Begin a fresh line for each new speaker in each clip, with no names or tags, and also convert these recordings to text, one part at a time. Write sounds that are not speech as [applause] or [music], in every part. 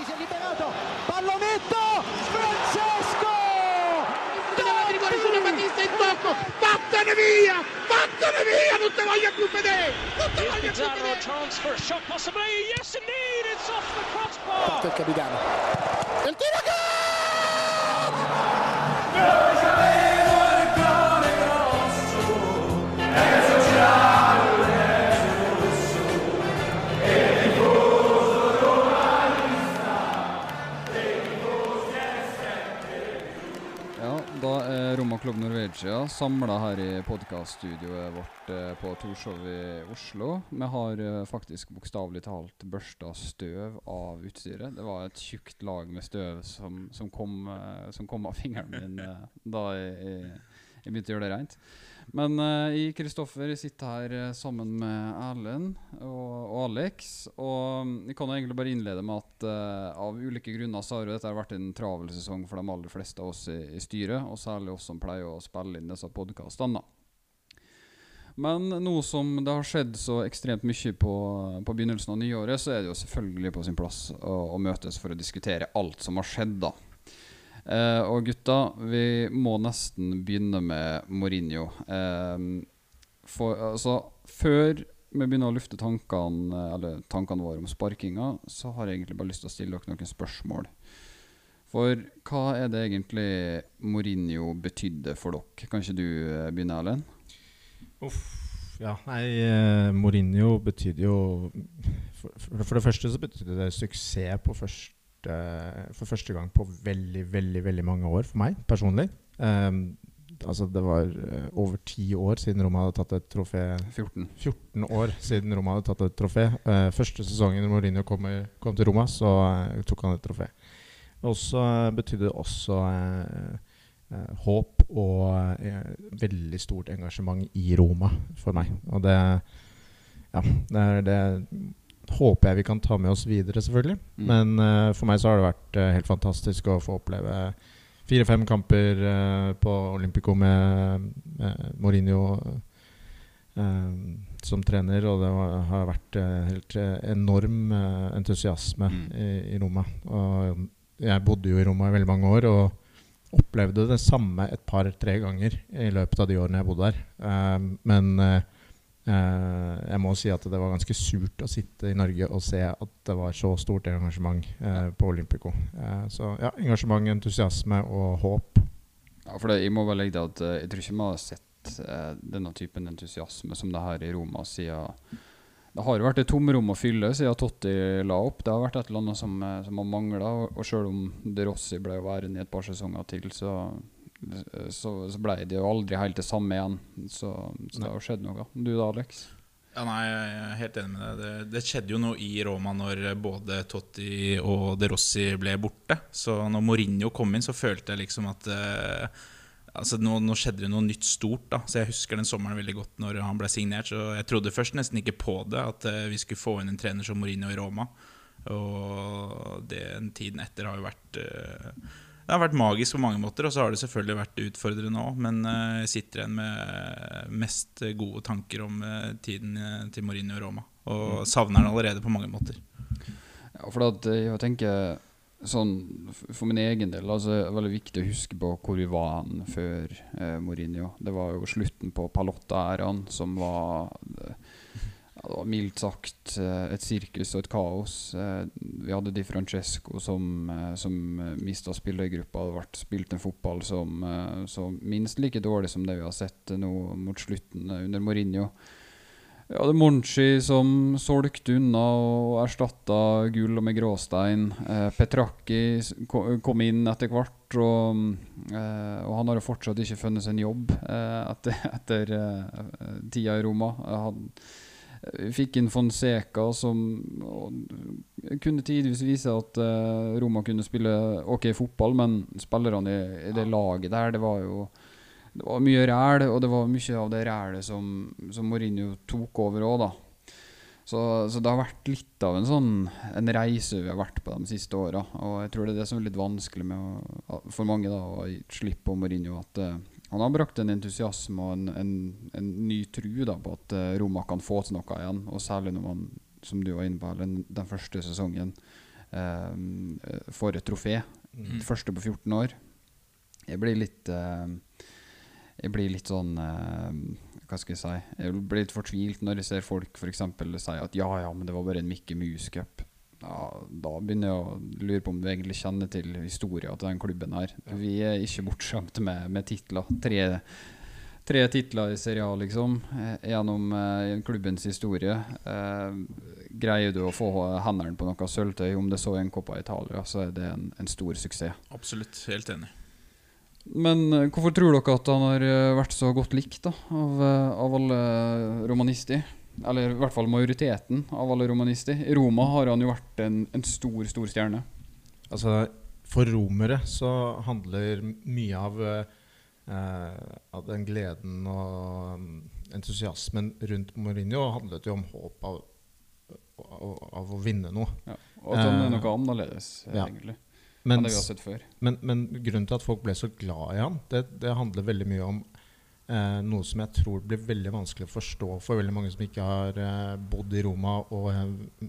Belotti si è liberato, pallonetto, Francesco!
Rigore sulla Battista in tocco, vattene via, vattene via, non te voglio più vedere, non te voglio più vedere.
chance for a shot possibly. Yes, indeed, it's off the crossbar.
Parte il capitano. Il tiro gol!
Club Norvegia samla her i podkaststudioet vårt eh, på Torshov i Oslo. Vi har eh, faktisk bokstavelig talt børsta støv av utstyret. Det var et tjukt lag med støv som, som, kom, eh, som kom av fingeren min da jeg, jeg, begynte å gjøre det rent. Men jeg Kristoffer sitter her eh, sammen med Erlend og, og Alex. Og mm, jeg kan jo egentlig bare innlede med at uh, av ulike grunner så har jo dette vært en travel sesong for de aller fleste av oss i, i styret, og særlig oss som pleier å spille inn disse podkastene. Men nå som det har skjedd så ekstremt mye på, på begynnelsen av nyåret, så er det jo selvfølgelig på sin plass å, å møtes for å diskutere alt som har skjedd, da. Eh, og gutta, vi må nesten begynne med Mourinho. Eh, for, altså, før vi begynner å lufte tankene, eller tankene våre om sparkinga, så har jeg egentlig bare lyst til å stille dere noen spørsmål. For hva er det egentlig Mourinho betydde for dere? Kan ikke du eh, begynne, Erlend?
Uff, ja, nei, Mourinho betydde jo for, for, det første så betydde det suksess på første, for første gang på veldig, veldig veldig mange år for meg personlig. Um, altså Det var eh, over ti år siden Roma hadde tatt et trofé
14.
14 år siden Roma hadde tatt et trofé. Uh, første sesongen Mourinho kom, kom til Roma, så uh, tok han et trofé. Og så eh, betydde det også uh, eh, håp og eh, veldig stort engasjement i Roma for meg. Og det Ja, det det håper jeg vi kan ta med oss videre, selvfølgelig.
Mm.
Men uh, for meg så har det vært uh, helt fantastisk å få oppleve fire-fem kamper uh, på Olympico med, Mourinho som trener, og det var, har vært helt enorm entusiasme
Mm.
i, i Roma. Og jeg bodde jo i Roma i veldig mange år og opplevde det samme et par-tre ganger i løpet av de årene jeg bodde der. Eh, men eh, jeg må si at det var ganske surt å sitte i Norge og se at det var så stort engasjement eh, på Olympico. Eh, så ja, engasjement, entusiasme og håp.
Ja, for det, jeg må bare legge til at eh, jeg tror ikke vi har sett eh, denne typen entusiasme som det her i Roma siden Det har jo vært et tomrom å fylle siden Totti la opp. Det har vært et eller annet som, eh, som har mangla. Og, og selv om De Rossi ble værende i et par sesonger til, så, så, så ble det jo aldri helt det samme igjen. Så, så det har jo skjedd noe. Du da, Alex?
Ja, nei, Jeg er helt enig med deg. Det, det skjedde jo noe i Roma når både Totti og De Rossi ble borte. Så når Mourinho kom inn, så følte jeg liksom at eh, Altså nå, nå skjedde det noe nytt stort. da Så Jeg husker den sommeren veldig godt når han ble signert. Så Jeg trodde først nesten ikke på det, at eh, vi skulle få inn en trener som Mourinho i Roma. Og den tiden etter har jo vært eh, Det har vært magisk på mange måter, og så har det selvfølgelig vært utfordrende òg. Men eh, jeg sitter igjen med mest gode tanker om eh, tiden eh, til Mourinho og Roma. Og savner den allerede på mange måter.
Ja, for at eh, jeg tenker sånn For min egen del altså, det er veldig viktig å huske på hvor vi var før eh, Mourinho. Det var jo slutten på Palotta-æraen som var eh, ja, mildt sagt eh, et sirkus og et kaos. Eh, vi hadde Di Francesco som, eh, som mista spillergruppa. Det ble spilt en fotball som, som minst like dårlig som det vi har sett nå mot slutten under Mourinho. Vi hadde Monchi som solgte unna og erstatta gull med gråstein. Petracchi kom inn etter hvert, og, og han har jo fortsatt ikke funnet seg en jobb etter, etter tida i Roma. Han vi fikk inn Fonseca, som kunne tidvis vise at eh, Roma kunne spille OK fotball, men spillerne i, i det laget der, det var jo det var mye ræl, og det var mye av det rælet som, som Mourinho tok over òg, da. Så, så det har vært litt av en sånn En reise vi har vært på de siste åra. Og jeg tror det er det som er litt vanskelig med å, for mange da å gi slipp på Mourinho. At eh, han har brakt en entusiasme og en, en, en ny tru da, på at eh, Roma kan få til noe igjen. Og særlig når man, som du var inne på, den, den første sesongen eh, får et trofé.
Mm.
Første på 14 år. Jeg blir litt eh, Jeg blir litt sånn eh, Hva skal jeg si Jeg blir litt fortvilt når jeg ser folk f.eks. si at ja, ja, men det var bare en Mickey Mouse Cup. Ja, da begynner jeg å lure på om du egentlig kjenner til historien til den klubben her. Vi er ikke bortskjemte med, med titler. Tre, tre titler i Serie A, liksom, eh, gjennom eh, klubbens historie. Eh, greier du å få hendene på noe sølvtøy, om det så er en Coppa Italia, så er det en, en stor suksess.
Absolutt. Helt enig.
Men eh, hvorfor tror dere at han har eh, vært så godt likt da, av, av alle romanister? Eller i hvert fall majoriteten av alle romanister. I Roma har han jo vært en, en stor, stor stjerne.
Altså, for romere så handler mye av, eh, av den gleden og entusiasmen rundt Mourinho handlet jo om håp av, av, av å vinne noe.
Ja. Og at han er
Eh,
noe annerledes, eh,
ja.
egentlig. enn har
Mens, men, men grunnen til at folk ble så glad i han, det, det handler veldig mye om eh, noe som jeg tror blir veldig vanskelig å forstå for veldig mange som ikke har eh, bodd i Roma og eh,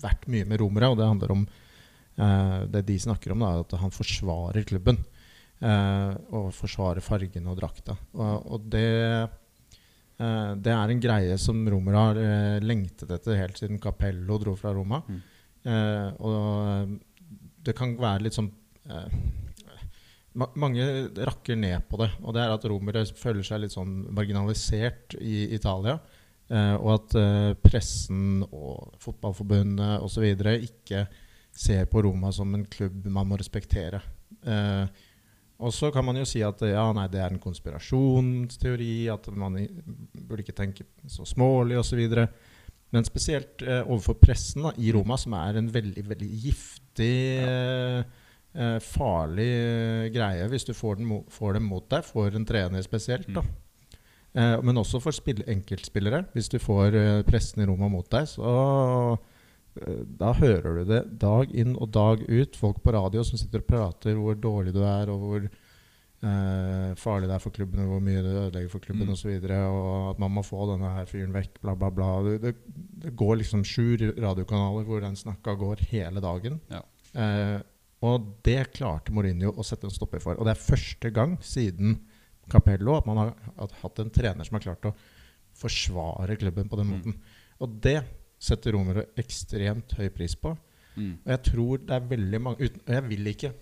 vært mye med romere. Og det handler om eh, det de snakker om, da, at han forsvarer klubben. Eh, og forsvarer fargene og drakta. Og, og det eh, det er en greie som romere har lengtet etter helt siden Capello dro fra Roma.
Mm.
Eh, og det kan være litt sånn eh, Mange rakker ned på det. Og det er at romere føler seg litt sånn marginalisert i Italia. Eh, og at eh, pressen og fotballforbundet osv. ikke ser på Roma som en klubb man må respektere. Eh, og så kan man jo si at ja, nei, det er en konspirasjonsteori, at man burde ikke tenke så smålig osv. Men spesielt eh, overfor pressen da, i Roma, som er en veldig veldig giftig, eh, eh, farlig eh, greie hvis du får, den mo får dem mot deg, for en trener spesielt. da. Eh, men også for spill enkeltspillere. Hvis du får eh, pressen i rommet mot deg, så eh, da hører du det dag inn og dag ut. Folk på radio som sitter og prater hvor dårlig du er, og hvor eh, farlig det er for klubben, og hvor mye det ødelegger for klubben
Mm.
osv. Og, så og at man må få denne her fyren vekk, bla, bla, bla. Det, det, det går liksom sju radiokanaler hvor den snakka går hele dagen.
Ja.
Eh, og det klarte Mourinho å sette en stopper for. Og det er første gang siden Capello at man har at, hatt en trener som har klart å forsvare klubben på den
Mm.
måten. Og det setter romere ekstremt høy pris på.
Mm.
Og jeg tror det er veldig mange uten, Og jeg vil ikke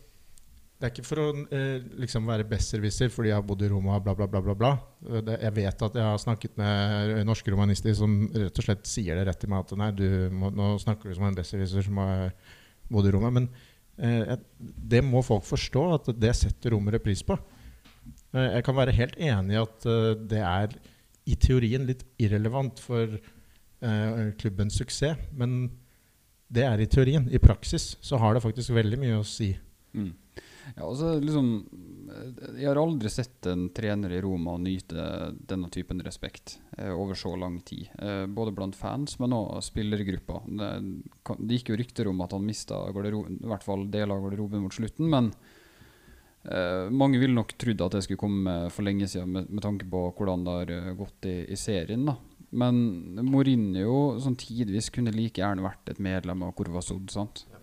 Det er ikke for å eh, liksom være besserwisser fordi jeg har bodd i Roma, bla, bla, bla. bla, bla. Eh, Det, jeg vet at jeg har snakket med norske romanister som rett og slett sier det rett til meg at nei, du må, nå snakker du som en besserwisser som har bodd i Roma. Men eh, det må folk forstå, at det setter romere pris på. Eh, jeg kan være helt enig i at eh, det er i teorien litt irrelevant for eh, klubbens suksess, men det er i teorien. I praksis så har det faktisk veldig mye å si.
Mm. Ja, altså liksom eh, Jeg har aldri sett en trener i Roma nyte denne typen respekt eh, over så lang tid. Eh, både blant fans, men òg spillergrupper. Det, det gikk jo rykter om at han mista i hvert fall deler av garderoben mot slutten, men eh, mange ville nok trodd at det skulle komme for lenge siden, med, med tanke på hvordan det har eh, gått i, i serien. da Men Mourinho sånn tidvis kunne like gjerne vært et medlem av Corvasod. sant? sant?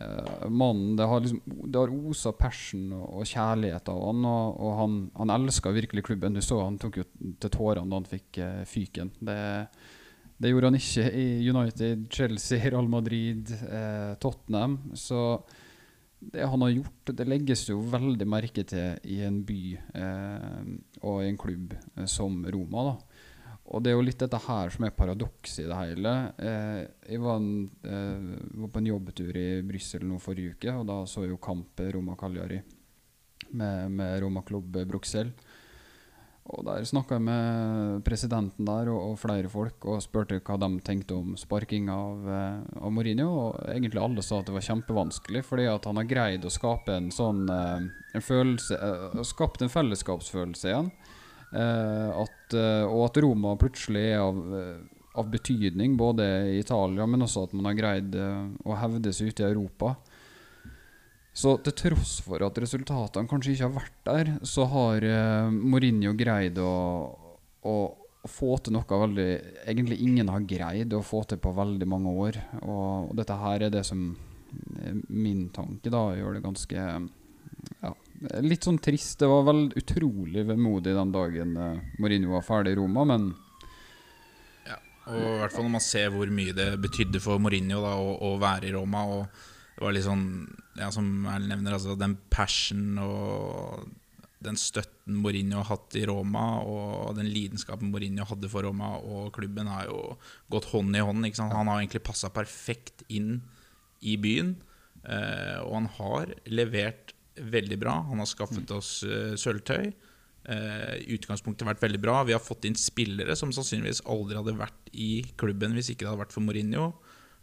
Eh, mannen, det har liksom Det har osa passion og, og kjærlighet av han, og, og han, han elska virkelig klubben. Du så han tok jo til tårene da han fikk uh, fyken. Det, det gjorde han ikke i United, Chelsea, Real Madrid, uh, Tottenham. Så det han har gjort, det legges jo veldig merke til i en by og i en klubb som Roma. da og det er jo litt dette her som er paradokset i det hele. Eh, jeg var, en, eh, var på en jobbtur i Brussel nå forrige uke, og da så jeg jo kamp Roma-Kaljari med, med Roma Klubb Bruxelles. Og der snakka jeg med presidenten der og, og flere folk og spurte hva de tenkte om sparking av, eh, av Mourinho. Og egentlig alle sa at det var kjempevanskelig, fordi at han har greid å skape en sånn eh, en følelse eh, Skapt en fellesskapsfølelse igjen. Eh, at, eh, og at Roma plutselig er av, eh, av betydning, både i Italia, men også at man har greid å hevde seg ute i Europa. Så til tross for at resultatene kanskje ikke har vært der, så har eh, Mourinho greid å, å, å få til noe veldig egentlig ingen har greid å få til på veldig mange år. Og, og dette her er det som min tanke, da, gjør det ganske litt sånn trist. Det var vel utrolig vemodig den dagen eh, Mourinho var ferdig i Roma, men
Og i hvert fall når man ser hvor mye det betydde for Mourinho da, å, å være i Roma. Og det var litt sånn, ja, som Erlend nevner, altså, den passion og den støtten Mourinho har hatt i Roma, og den lidenskapen Mourinho hadde for Roma og klubben, har jo gått hånd i hånd. Han har egentlig passa perfekt inn i byen, eh, og han har levert veldig bra. Han har skaffet oss eh, sølvtøy. Eh, I utgangspunktet vært veldig bra. Vi har fått inn spillere som sannsynligvis aldri hadde vært i klubben hvis ikke det hadde vært for Mourinho.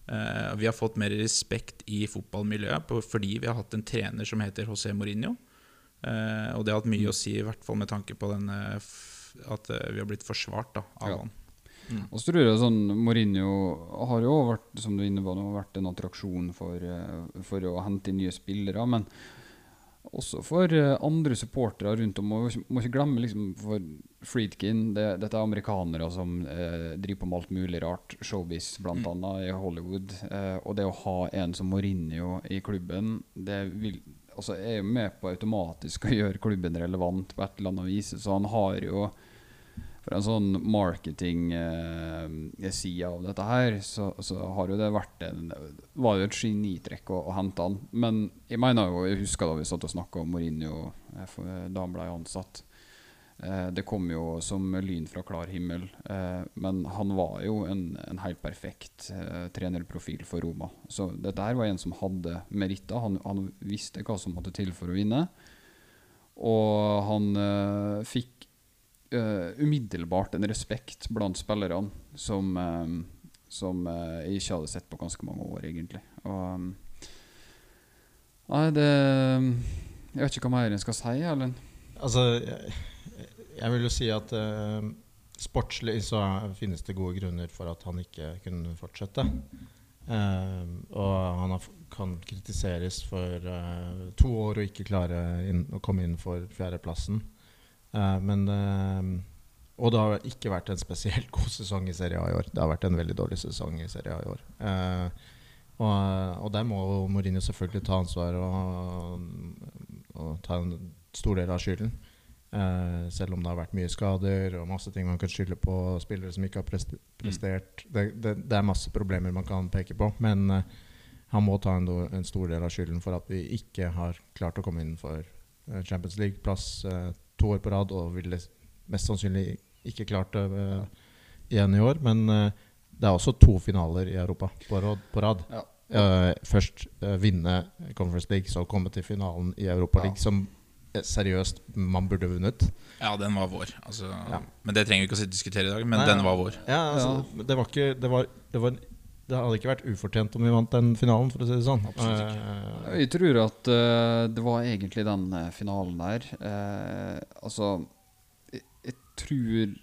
Eh, vi har fått mer respekt i fotballmiljøet på, fordi vi har hatt en trener som heter José Mourinho. Eh, og det har hatt mye å si, i hvert fall med tanke på den, eh, f at eh, vi har blitt forsvart da, av
Ja.
han.
Og så tror jeg sånn Mourinho har jo vært som du innebar, inne vært en attraksjon for, eh, for å hente inn nye spillere. Men også for eh, andre supportere rundt om. Og må ikke glemme liksom for Friedkin det, Dette er amerikanere som eh, driver på med alt mulig rart. Showbiz, blant annet, i Hollywood. Eh, og det å ha en som Mourinho i klubben, det vil, altså, er jo med på automatisk å [laughs] gjøre klubben relevant på et eller annet vis. Så han har jo fra en sånn marketing-side av dette her, så, så har jo det vært en var jo et genitrekk å, å hente han. Men jeg mener jo, jeg husker da vi satt og snakka om Mourinho eh, da han ble ansatt. Eh, det kom jo som lyn fra klar himmel. Eh, men han var jo en, en helt perfekt eh, trenerprofil for Roma. Så dette her var en som hadde meritter. Han, han visste hva som måtte til for å vinne. Og han eh, fikk eh, umiddelbart en respekt blant spillerne som, uh, som uh, jeg ikke hadde sett på ganske mange år, egentlig. Og, nei, det Jeg vet ikke hva mer jeg skal si, Erlend.
Altså, jeg, jeg vil jo si at sportslig så finnes det gode grunner for at han ikke kunne fortsette. Og han har, kan kritiseres for uh, to år å ikke klare inn, å komme inn for fjerdeplassen. Eh, men eh, Og det har ikke vært en spesielt [laughs] god sesong i Serie A i år. Det har vært en veldig dårlig sesong i Serie A i år. Eh, og, og der må Mourinho selvfølgelig ta ansvar og, og ta en stor del av skylden. Uh, selv om det har vært mye skader og masse ting man kan skylde på spillere som ikke har prest prestert. Det, det, det er masse problemer man kan peke på, men uh, han må ta en, en stor del av skylden for at vi ikke har klart å komme inn for Champions League-plass eh, to år på rad, og ville mest sannsynlig ikke klart det eh, igjen i år. Men eh, det er også to finaler i Europa på rad. På rad.
Ja.
Uh, først uh, vinne Conference League, så komme til finalen i Europa
Ja.
League, som eh, seriøst man burde vunnet.
Ja, den var vår. Altså,
Ja.
Men det trenger vi ikke å diskutere i dag. Men
Nei,
den var vår.
Ja, altså, Det var ikke det, var, det, var, det hadde ikke vært ufortjent om vi vant den finalen, for å si det sånn.
Absolutt
ikke.
Jeg tror at uh, det var egentlig den eh, finalen der. Uh, altså jeg, jeg tror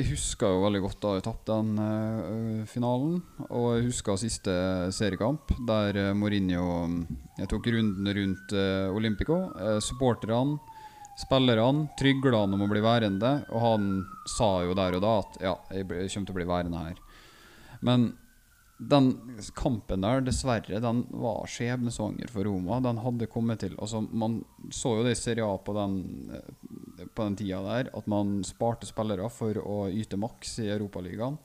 Jeg husker jo veldig godt da jeg tapte den uh, finalen. Og jeg husker siste seriekamp, der eh, Mourinho Jeg tok runden rundt eh, Olympico. Supporterne, spillerne, trygla han om å bli værende. Og han sa jo der og da at ja, jeg kommer til å bli værende her. Men den kampen der, dessverre, den var skjebnesvanger for Roma. Den hadde kommet til altså Man så jo det i Serie A på den, eh, på den tida der, at man sparte spillere for å yte maks i Europaligaen.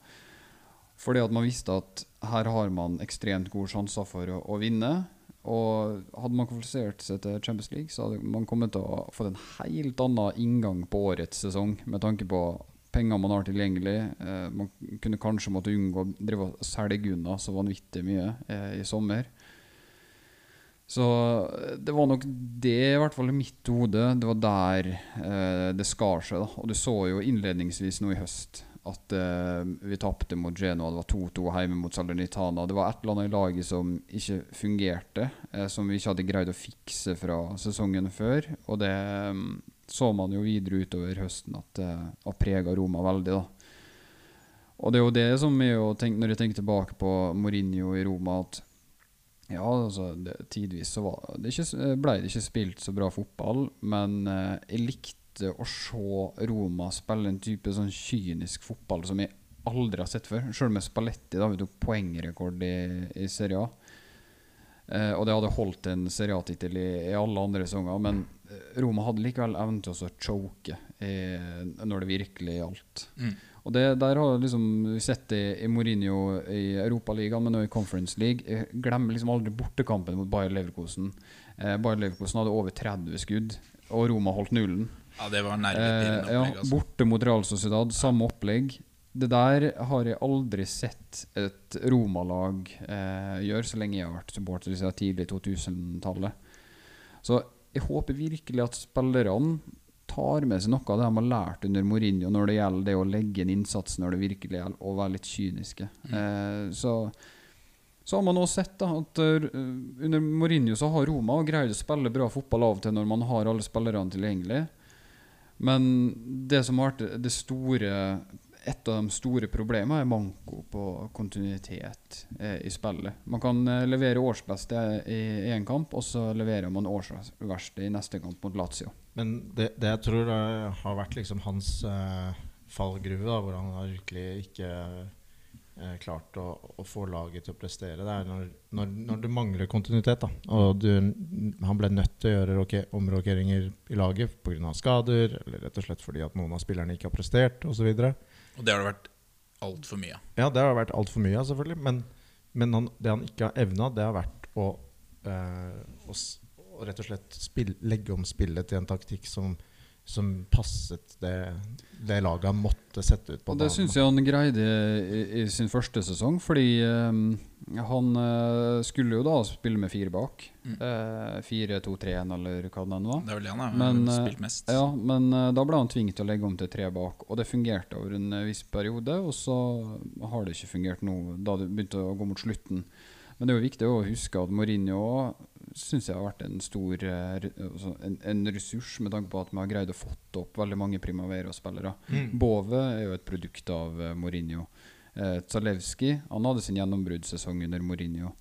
Fordi at man visste at her har man ekstremt gode sjanser for å, å vinne. Og hadde man kvalifisert seg til Champions League, så hadde man kommet til å få en helt annen inngang på årets sesong, med tanke på penger man har tilgjengelig. Eh, man kunne kanskje måtte unngå å drive og selge unna så vanvittig mye eh, i sommer. Så eh, det var nok det, i hvert fall i mitt hode. Det var der eh, det skar seg. da Og du så jo innledningsvis nå i høst at eh, vi tapte mot Genoa. Det var 2-2 hjemme mot Salernitana. Det var et eller annet i laget som ikke fungerte, eh, som vi ikke hadde greid å fikse fra sesongen før. Og det mm, så man jo videre utover høsten at det har prega Roma veldig. da Og det er jo det som er å tenke, når jeg tenker tilbake på Mourinho i Roma, at ja, altså det, Tidvis så var det ikke, ble det ikke spilt så bra fotball, men eh, jeg likte å se Roma spille en type sånn kynisk fotball som jeg aldri har sett før. Selv med Spalletti, da vi tok poengrekord i, i Serie A. Eh, og det hadde holdt en seriatittel i, i alle andre sesonger. Men eh, Roma hadde likevel evnen til å choke eh, når det virkelig gjaldt.
Mm.
Og det der har liksom vi sett det i Mourinho i Europaligaen, men også i Conference League. Jeg glemmer liksom aldri bortekampen mot Bayer Leverkosen. Eh, Bayer Leverkosen hadde over 30 skudd, og Roma holdt nullen.
Ja, det var
Eh,
nervepirrende
ja,
opplegg. Altså.
borte mot Real Sociedad, samme opplegg. Det der har jeg aldri sett et Roma-lag eh, gjøre, så lenge jeg har vært supporter siden tidlig 2000-tallet. Så jeg håper virkelig at spillerne tar med seg noe av det de har lært under Mourinho når det gjelder det å legge inn innsats når det virkelig gjelder, og være litt kyniske. Eh, så så har man også sett da, at uh, under Mourinho så har Roma greid å spille bra fotball av og til når man har alle spillerne tilgjengelig. Men det som har vært det store et av de store problemene er manko på kontinuitet eh, i spillet. Man kan eh, levere årsbeste i én kamp, og så leverer man årsverste i neste kamp mot Lazio.
Men det, det jeg tror eh, har vært liksom hans eh, fallgruve, da, hvor han har virkelig ikke eh, klart å, å få laget til å prestere, det er når, når, når du mangler kontinuitet. Da, og du, han ble nødt til å gjøre roke, omrokeringer i laget pga. skader, eller rett og slett fordi at noen av spillerne ikke har prestert, osv.
Og det har det vært altfor mye av.
Ja, det har det vært altfor mye av, selvfølgelig. Men, men han, det han ikke har evna, det har vært å, eh, å, å rett og slett spille, legge om spillet til en taktikk som, som passet det, det laget han måtte sette ut på
banen. det syns jeg han greide i, i sin første sesong, fordi um, han eh, skulle jo da spille med fire bak.
Mm.
Uh, fire, to, tre, én, eller hva det nå var.
Det er vel det han har
Men,
spilt mest.
Ja, men uh, da ble han tvunget til å legge om til tre bak, og det fungerte over en viss periode. Og så har det ikke fungert nå, da det begynte å gå mot slutten. Men det er jo viktig å huske at Mourinho syns jeg har vært en stor eh, altså en, en ressurs, med tanke på at vi har greid å fått opp veldig mange Primavera-spillere.
Mm.
Bove er jo et produkt av eh, Mourinho. Eh, Zalewski han hadde sin gjennombruddssesong under Mourinho.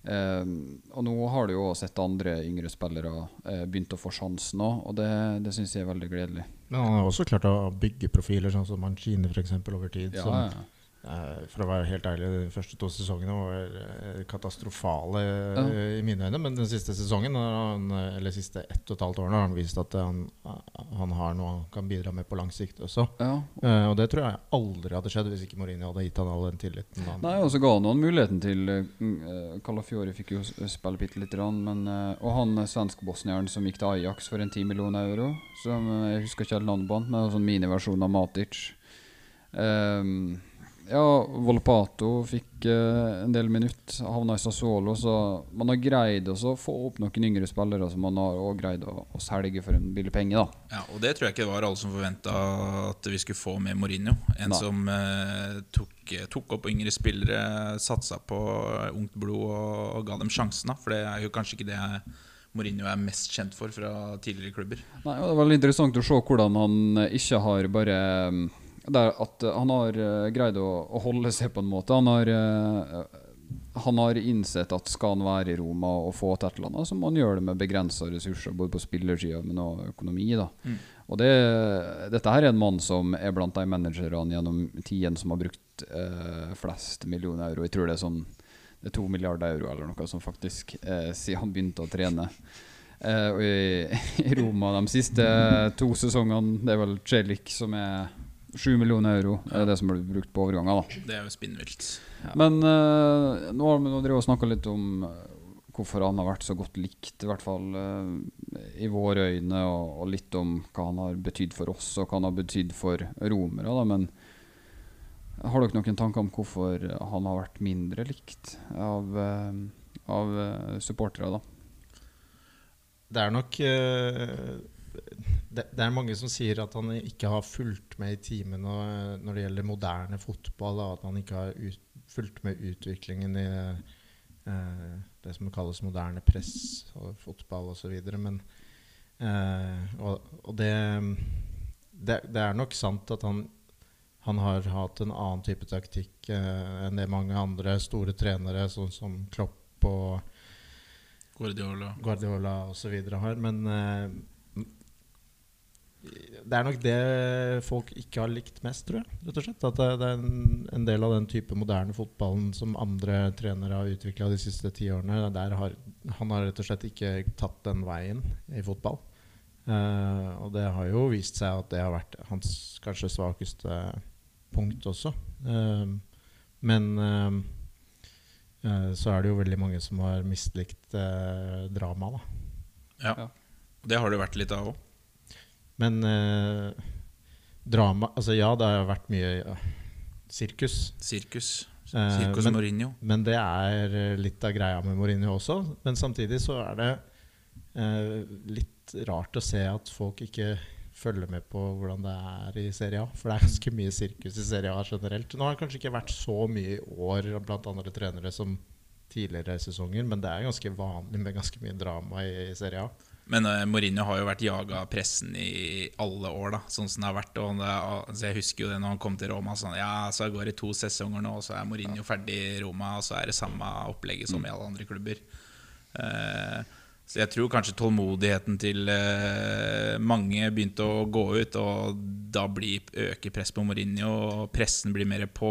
Eh, og nå har du jo også sett andre yngre spillere eh, begynt å få sjansen òg, og det, det syns jeg er veldig gledelig.
Men han har også klart å bygge profiler, sånn som Mancini eksempel, over tid.
Ja,
som,
ja.
Eh, for å være helt ærlig, de første to sesongene var eh, katastrofale eh,
Ja.
i mine øyne. Men den siste sesongen, han, eh, eller siste ett og et halvt årene, har han vist at han, han har noe han kan bidra med på lang sikt også.
ja.
Eh, og det tror jeg aldri hadde skjedd hvis ikke Mourinho hadde gitt han all den tilliten. Han,
Nei, og så ga han noen muligheten til uh, Calafiori fikk jo spille bitte lite grann, men uh, Og han svensk-bosnieren som gikk til Ajax for en 10 millioner euro, som uh, jeg husker ikke helt navnet på men en sånn miniversjon av Matic. Ehm, ja, Volpato fikk eh, en del minutt, havna i Sassuolo, så man har greid å få opp noen yngre spillere som man har også greid å, å selge for en billig penge, da.
Ja, og det tror jeg ikke det var alle som forventa at vi skulle få med Mourinho. En
Nei.
som eh, tok, tok opp yngre spillere, satsa på ungt blod og, og ga dem sjansen. da For det er jo kanskje ikke det Mourinho er mest kjent for fra tidligere klubber.
Nei, og Det er veldig interessant å se hvordan han eh, ikke har bare mm, det er at eh, Han har eh, greid å, å holde seg på en måte. Han har, eh, han har innsett at skal han være i Roma og få til et eller annet, så må han gjøre det med begrensa ressurser, både på spillersida, men også økonomi. da
Mm.
Og det, Dette her er en mann som er blant de managerne gjennom tiden som har brukt eh, flest millioner euro. Jeg tror det er sånn det er to milliarder euro eller noe som faktisk eh, siden han begynte å trene. Eh, og i, i Roma de siste to sesongene Det er vel Celik som er sju millioner euro. Er det som blir brukt på overganger. da
Det er jo spinnvilt.
Men uh, nå har vi drevet snakka litt om eh, hvorfor han har vært så godt likt, i hvert fall uh, i våre øyne, og, og litt om hva han har betydd for oss, og hva han har betydd for romere. Da. Men har dere noen tanker om hvorfor han har vært mindre likt av, uh, av supportere? da?
Det er nok det, det er mange som sier at han ikke har fulgt med i timen og, eh, når det gjelder moderne fotball. At han ikke har ut, fulgt med utviklingen i eh, det som kalles moderne press og fotball osv. Men eh, Og, og det, det Det er nok sant at han han har hatt en annen type taktikk eh, enn det mange andre store trenere, sånn som Klopp og
Guardiola.
Guardiola osv. har. Men eh, det er nok det folk ikke har likt mest, tror jeg. rett og slett At det, det er en, en del av den type moderne fotballen som andre trenere har utvikla de siste ti årene. Der har, han har rett og slett ikke tatt den veien i fotball. Eh, og det har jo vist seg at det har vært hans kanskje svakeste punkt også. Eh, men eh, eh, så er det jo veldig mange som har mislikt eh, drama, da.
Ja.
Ja.
Det har det vært litt av òg.
Men eh, drama Altså ja, det har vært mye ja, sirkus.
Sirkus.
Eh,
Sirkus
men-
Mourinho.
Men det er eh, litt av greia med Mourinho også. Men samtidig så er det eh, litt rart å se at folk ikke følger med på hvordan det er i Serie A. For det er ganske mye sirkus i Serie A generelt. Nå har det kanskje ikke vært så mye i år blant andre trenere som tidligere sesonger, men det er ganske vanlig med ganske mye drama i, i Serie A.
Men uh, Mourinho har jo vært jaga av pressen i alle år, da sånn som det har vært. Og det, altså jeg husker jo det når han kom til Roma. Sånn, ja, så går det to sesonger nå, og så er Mourinho ferdig i Roma. Og så er det samme opplegget som i alle andre klubber. Uh, så jeg tror kanskje tålmodigheten til uh, mange begynte å gå ut, og da blir, øker press på Mourinho, og pressen blir mer på.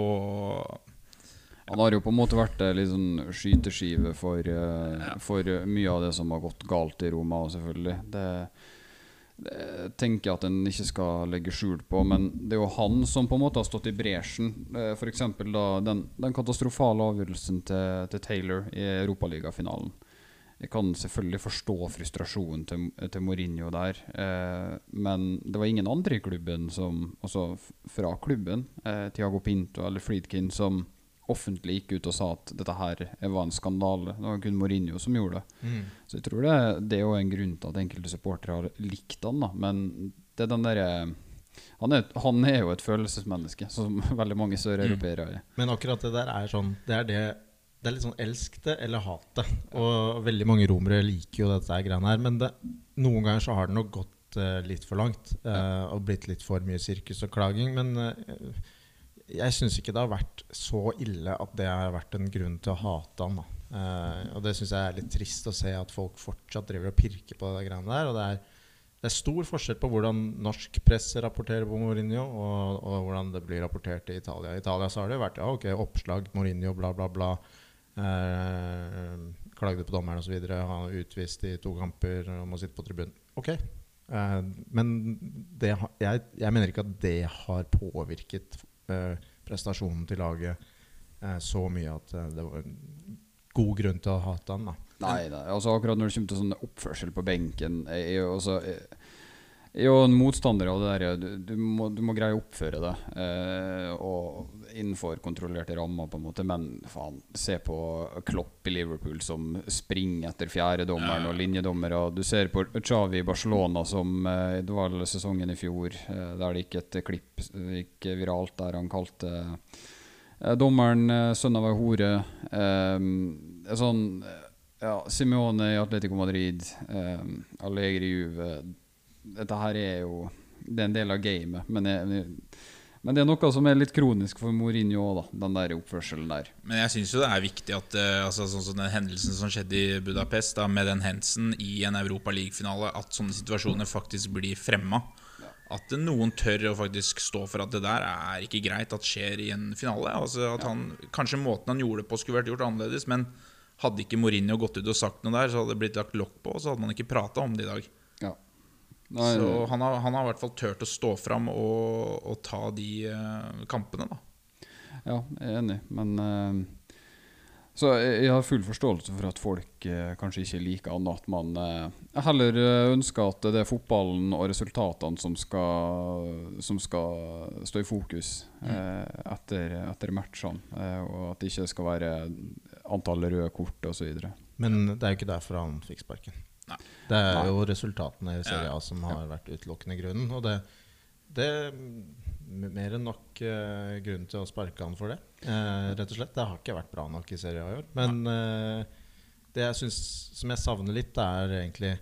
Han har jo på en måte vært en litt sånn skyteskive for, eh, for eh, mye av det som har gått galt i Roma, selvfølgelig. Det, det tenker jeg at en ikke skal legge skjul på, men det er jo han som på en måte har stått i bresjen. Eh, F.eks. den, den katastrofale avgjørelsen til, til Taylor i Europaligafinalen. Jeg kan selvfølgelig forstå frustrasjonen til, til Mourinho der, eh, men det var ingen andre i klubben som Altså fra klubben, eh, Tiago Pinto eller Friedkin, som offentlig gikk ut og sa at dette her var en skandale. Det var kun Mourinho som gjorde det. Så jeg tror det, det er jo en grunn til at enkelte supportere har likt han da. Men det er den derre han, er- han er jo et følelsesmenneske, som [laughs] veldig mange søreuropeere er.
Men akkurat det der er sånn Det er det det er litt sånn elsk det eller hat det. Og veldig mange romere liker jo dette greiene her. Men det, noen ganger så har det nok gått uh, litt for langt. Uh, og blitt litt for mye sirkus og klaging. Men eh, jeg syns ikke det har vært så ille at det har vært en grunn til å hate han. Eh, og det syns jeg er litt trist å se at folk fortsatt driver og pirker på det greiene der. Og det er, det er stor forskjell på hvordan norsk presse rapporterer på Mourinho, og, og hvordan det blir rapportert i Italia. I Italia så har det jo vært ja, ok, oppslag Mourinho, bla, bla, bla. Eh, klagde på dommeren osv. Han er utvist i to kamper og må sitte på tribunen. Ok. Eh, men det, jeg, jeg mener ikke at det har påvirket prestasjonen til laget eh, så mye at eh, det var en god grunn til å hate han. da
Nei, da. altså akkurat når det kommer til sånn oppførsel på benken Jeg jo, også, jeg jeg jo en motstander av det der du, du, må, du må greie å oppføre deg eh, Og innenfor kontrollerte rammer, på en måte. Men faen, se på Klopp i Liverpool som springer etter fjerdedommeren og linjedommere. Du ser på Xavi i Barcelona som eh, Det var sesongen i fjor eh, der det gikk et klipp gikk viralt der han kalte eh, dommeren eh, sønn av ei hore. Eh, sånn eh, ja, Simione i Atletico Madrid, eh, Allegri i Juve Dette her er jo Det er en del av gamet, men, jeg, men det er noe som er litt kronisk for Mourinho òg. Den der oppførselen der.
Men jeg syns jo det er viktig at eh, altså, sånn som den hendelsen som skjedde i Budapest, da, med den Hensen i en Europa League-finale, at sånne situasjoner faktisk blir fremma. At noen tør å faktisk stå for at det der er ikke greit at skjer i en finale. Altså at han, Kanskje måten han gjorde det på, skulle vært gjort annerledes, men hadde ikke Mourinho gått ut og sagt noe der, så hadde det blitt lagt lokk på, og så hadde man ikke prata om det i dag.
Nei,
Så han har, han har i hvert fall turt å stå fram og, og ta de uh, kampene, da.
Ja, jeg er enig, men uh Så jeg, har full forståelse for at folk eh, kanskje ikke liker annet. At man eh, heller eh, ønsker at det er fotballen og resultatene som skal, som skal stå i fokus eh, etter, etter matchene. Og at det ikke skal være antall røde kort osv.
Men det er jo ikke derfor han fikk sparken.
Nei.
Det er jo resultatene i Serie A som har vært utelukkende grunnen. Og det, det er mer enn nok uh, grunn til å sparke han for det. Uh, rett og slett. Det har ikke vært bra nok i Serie A i år. Men uh, det jeg synes, som jeg savner litt, er egentlig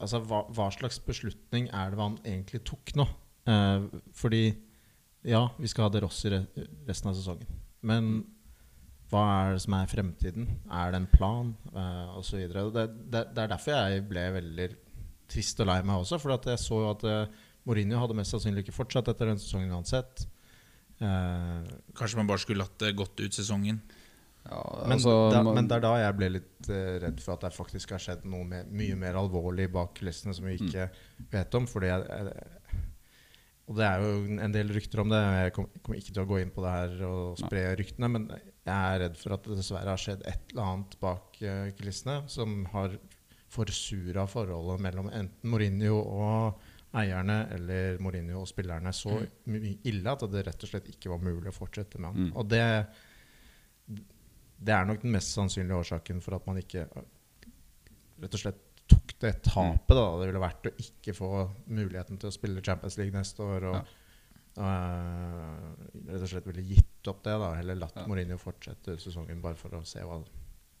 Altså, hva, hva slags beslutning er det han egentlig tok nå? Fordi ja, vi skal ha det Rossi re resten av sesongen. Men hva er det som er fremtiden? Er det en plan? Uh, og så videre. det, det, det er derfor jeg ble veldig trist og lei meg også. For jeg så jo at uh, Mourinho hadde mest sannsynlig ikke fortsatt etter den sesongen uansett. Uh,
Kanskje man bare skulle latt det gått ut sesongen.
Ja,
men,
altså,
da, men det er da jeg ble litt uh, redd for at det faktisk har skjedd noe med, mye mer alvorlig bak kulissene som vi ikke vet om. Fordi jeg, jeg, og det er jo en del rykter om det. Jeg kom- kommer ikke til å gå inn på det her og spre ryktene, men jeg er redd for at det dessverre har skjedd et eller annet bak uh, kulissene som har forsura forholdet mellom enten Mourinho og eierne eller Mourinho og spillerne så mye ille at det rett og slett ikke var mulig å fortsette med han.
Mm.
Og det det er nok den mest sannsynlige årsaken for at man ikke rett og slett tok det tapet da det ville vært å ikke få muligheten til å spille Champions League neste år. Og, øh, rett og slett ville gitt opp det, da eller latt
Ja.
Mourinho fortsette sesongen bare for å se hva,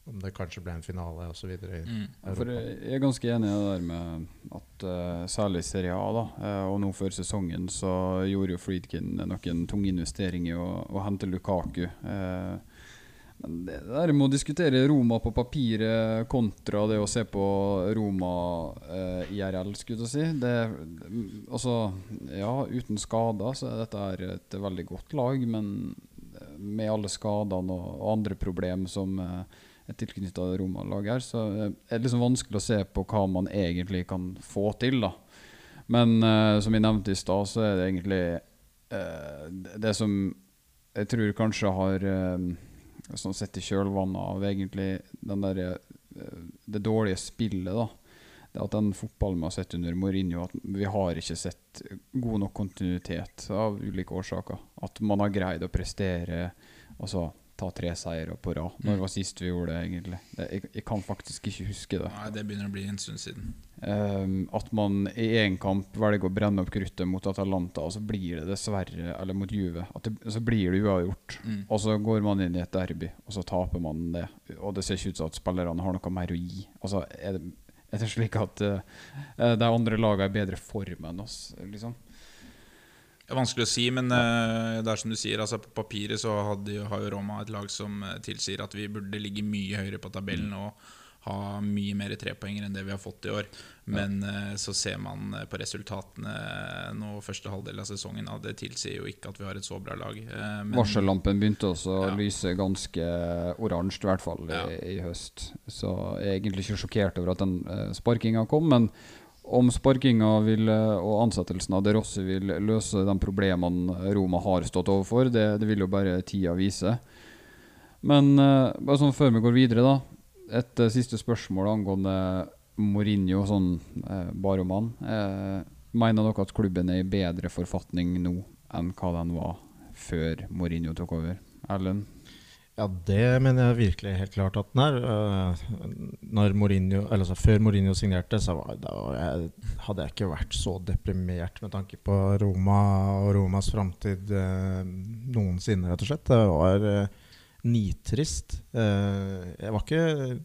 om det kanskje ble en finale osv.
Mm.
For jeg er ganske enig i det der med at uh, særlig Serie A, da, uh, og nå før sesongen, så gjorde jo Friedkin noen tunge investeringer i å, å hente Lukaku. Eh, men det der med å diskutere Roma på papiret kontra det å se på Roma eh, IRL, skulle jeg si det, Altså, ja, uten skader så er dette et veldig godt lag, men eh, med alle skadene og, andre problemer som eh, er tilknytta Roma-laget her, så eh, er det liksom vanskelig å se på hva man egentlig kan få til, da. Men eh, som jeg nevnte i stad, så er det egentlig eh, det som jeg tror kanskje har eh, sitter i kjølvannet av egentlig der, eh, det dårlige spillet, da. Det at den fotballen vi har sett under Mourinho, at vi har ikke sett god nok kontinuitet av ulike årsaker. At man har greid å prestere altså ta tre seire på rad. Når
Mm.
var sist vi gjorde det, egentlig? Det, jeg, jeg kan faktisk ikke huske det.
Nei, det begynner å bli en stund siden.
Um, at man i én kamp velger å brenne opp kruttet mot Atalanta, og så blir det dessverre Eller mot Juve. At det, så blir det uavgjort.
Mm.
Og så går man inn i et derby, og så taper man det. Og det ser ikke ut som at spillerne har noe mer å gi. Altså, er det, er det slik at uh, de andre lagene er i bedre form enn oss, liksom?
Det er vanskelig å si, men eh, det er som du sier, altså på papiret så hadde, har jo Roma et lag som eh, tilsier at vi burde ligge mye høyere på tabellen og ha mye mer trepoenger enn det vi har fått i år. Men eh, så ser man på resultatene nå første halvdel av sesongen at det tilsier jo ikke at vi har et så bra lag. Men-
Varsellampen begynte også å
Ja.
lyse ganske oransje, i hvert fall
Ja.
i, i høst. Så jeg er egentlig ikke sjokkert over at den sparkinga kom. Men om sparkinga vil, eh, og ansettelsen av De Rossi vil løse de problemene Roma har stått overfor, det, det vil jo bare tida vise. Men eh, bare sånn før vi går videre, da. Et eh, siste spørsmål angående Mourinho, sånn eh, bare. Eh, mener dere at klubben er i bedre forfatning nå enn hva den var før Mourinho tok over? Erlend?
Ja, det mener jeg virkelig helt klart at den er. Øh, når Mourinho, altså Før Mourinho signerte, så jeg, hadde jeg ikke vært så deprimert med tanke på Roma og Romas framtid øh, noensinne, rett og slett. Det var øh, nitrist. Eh, jeg var ikke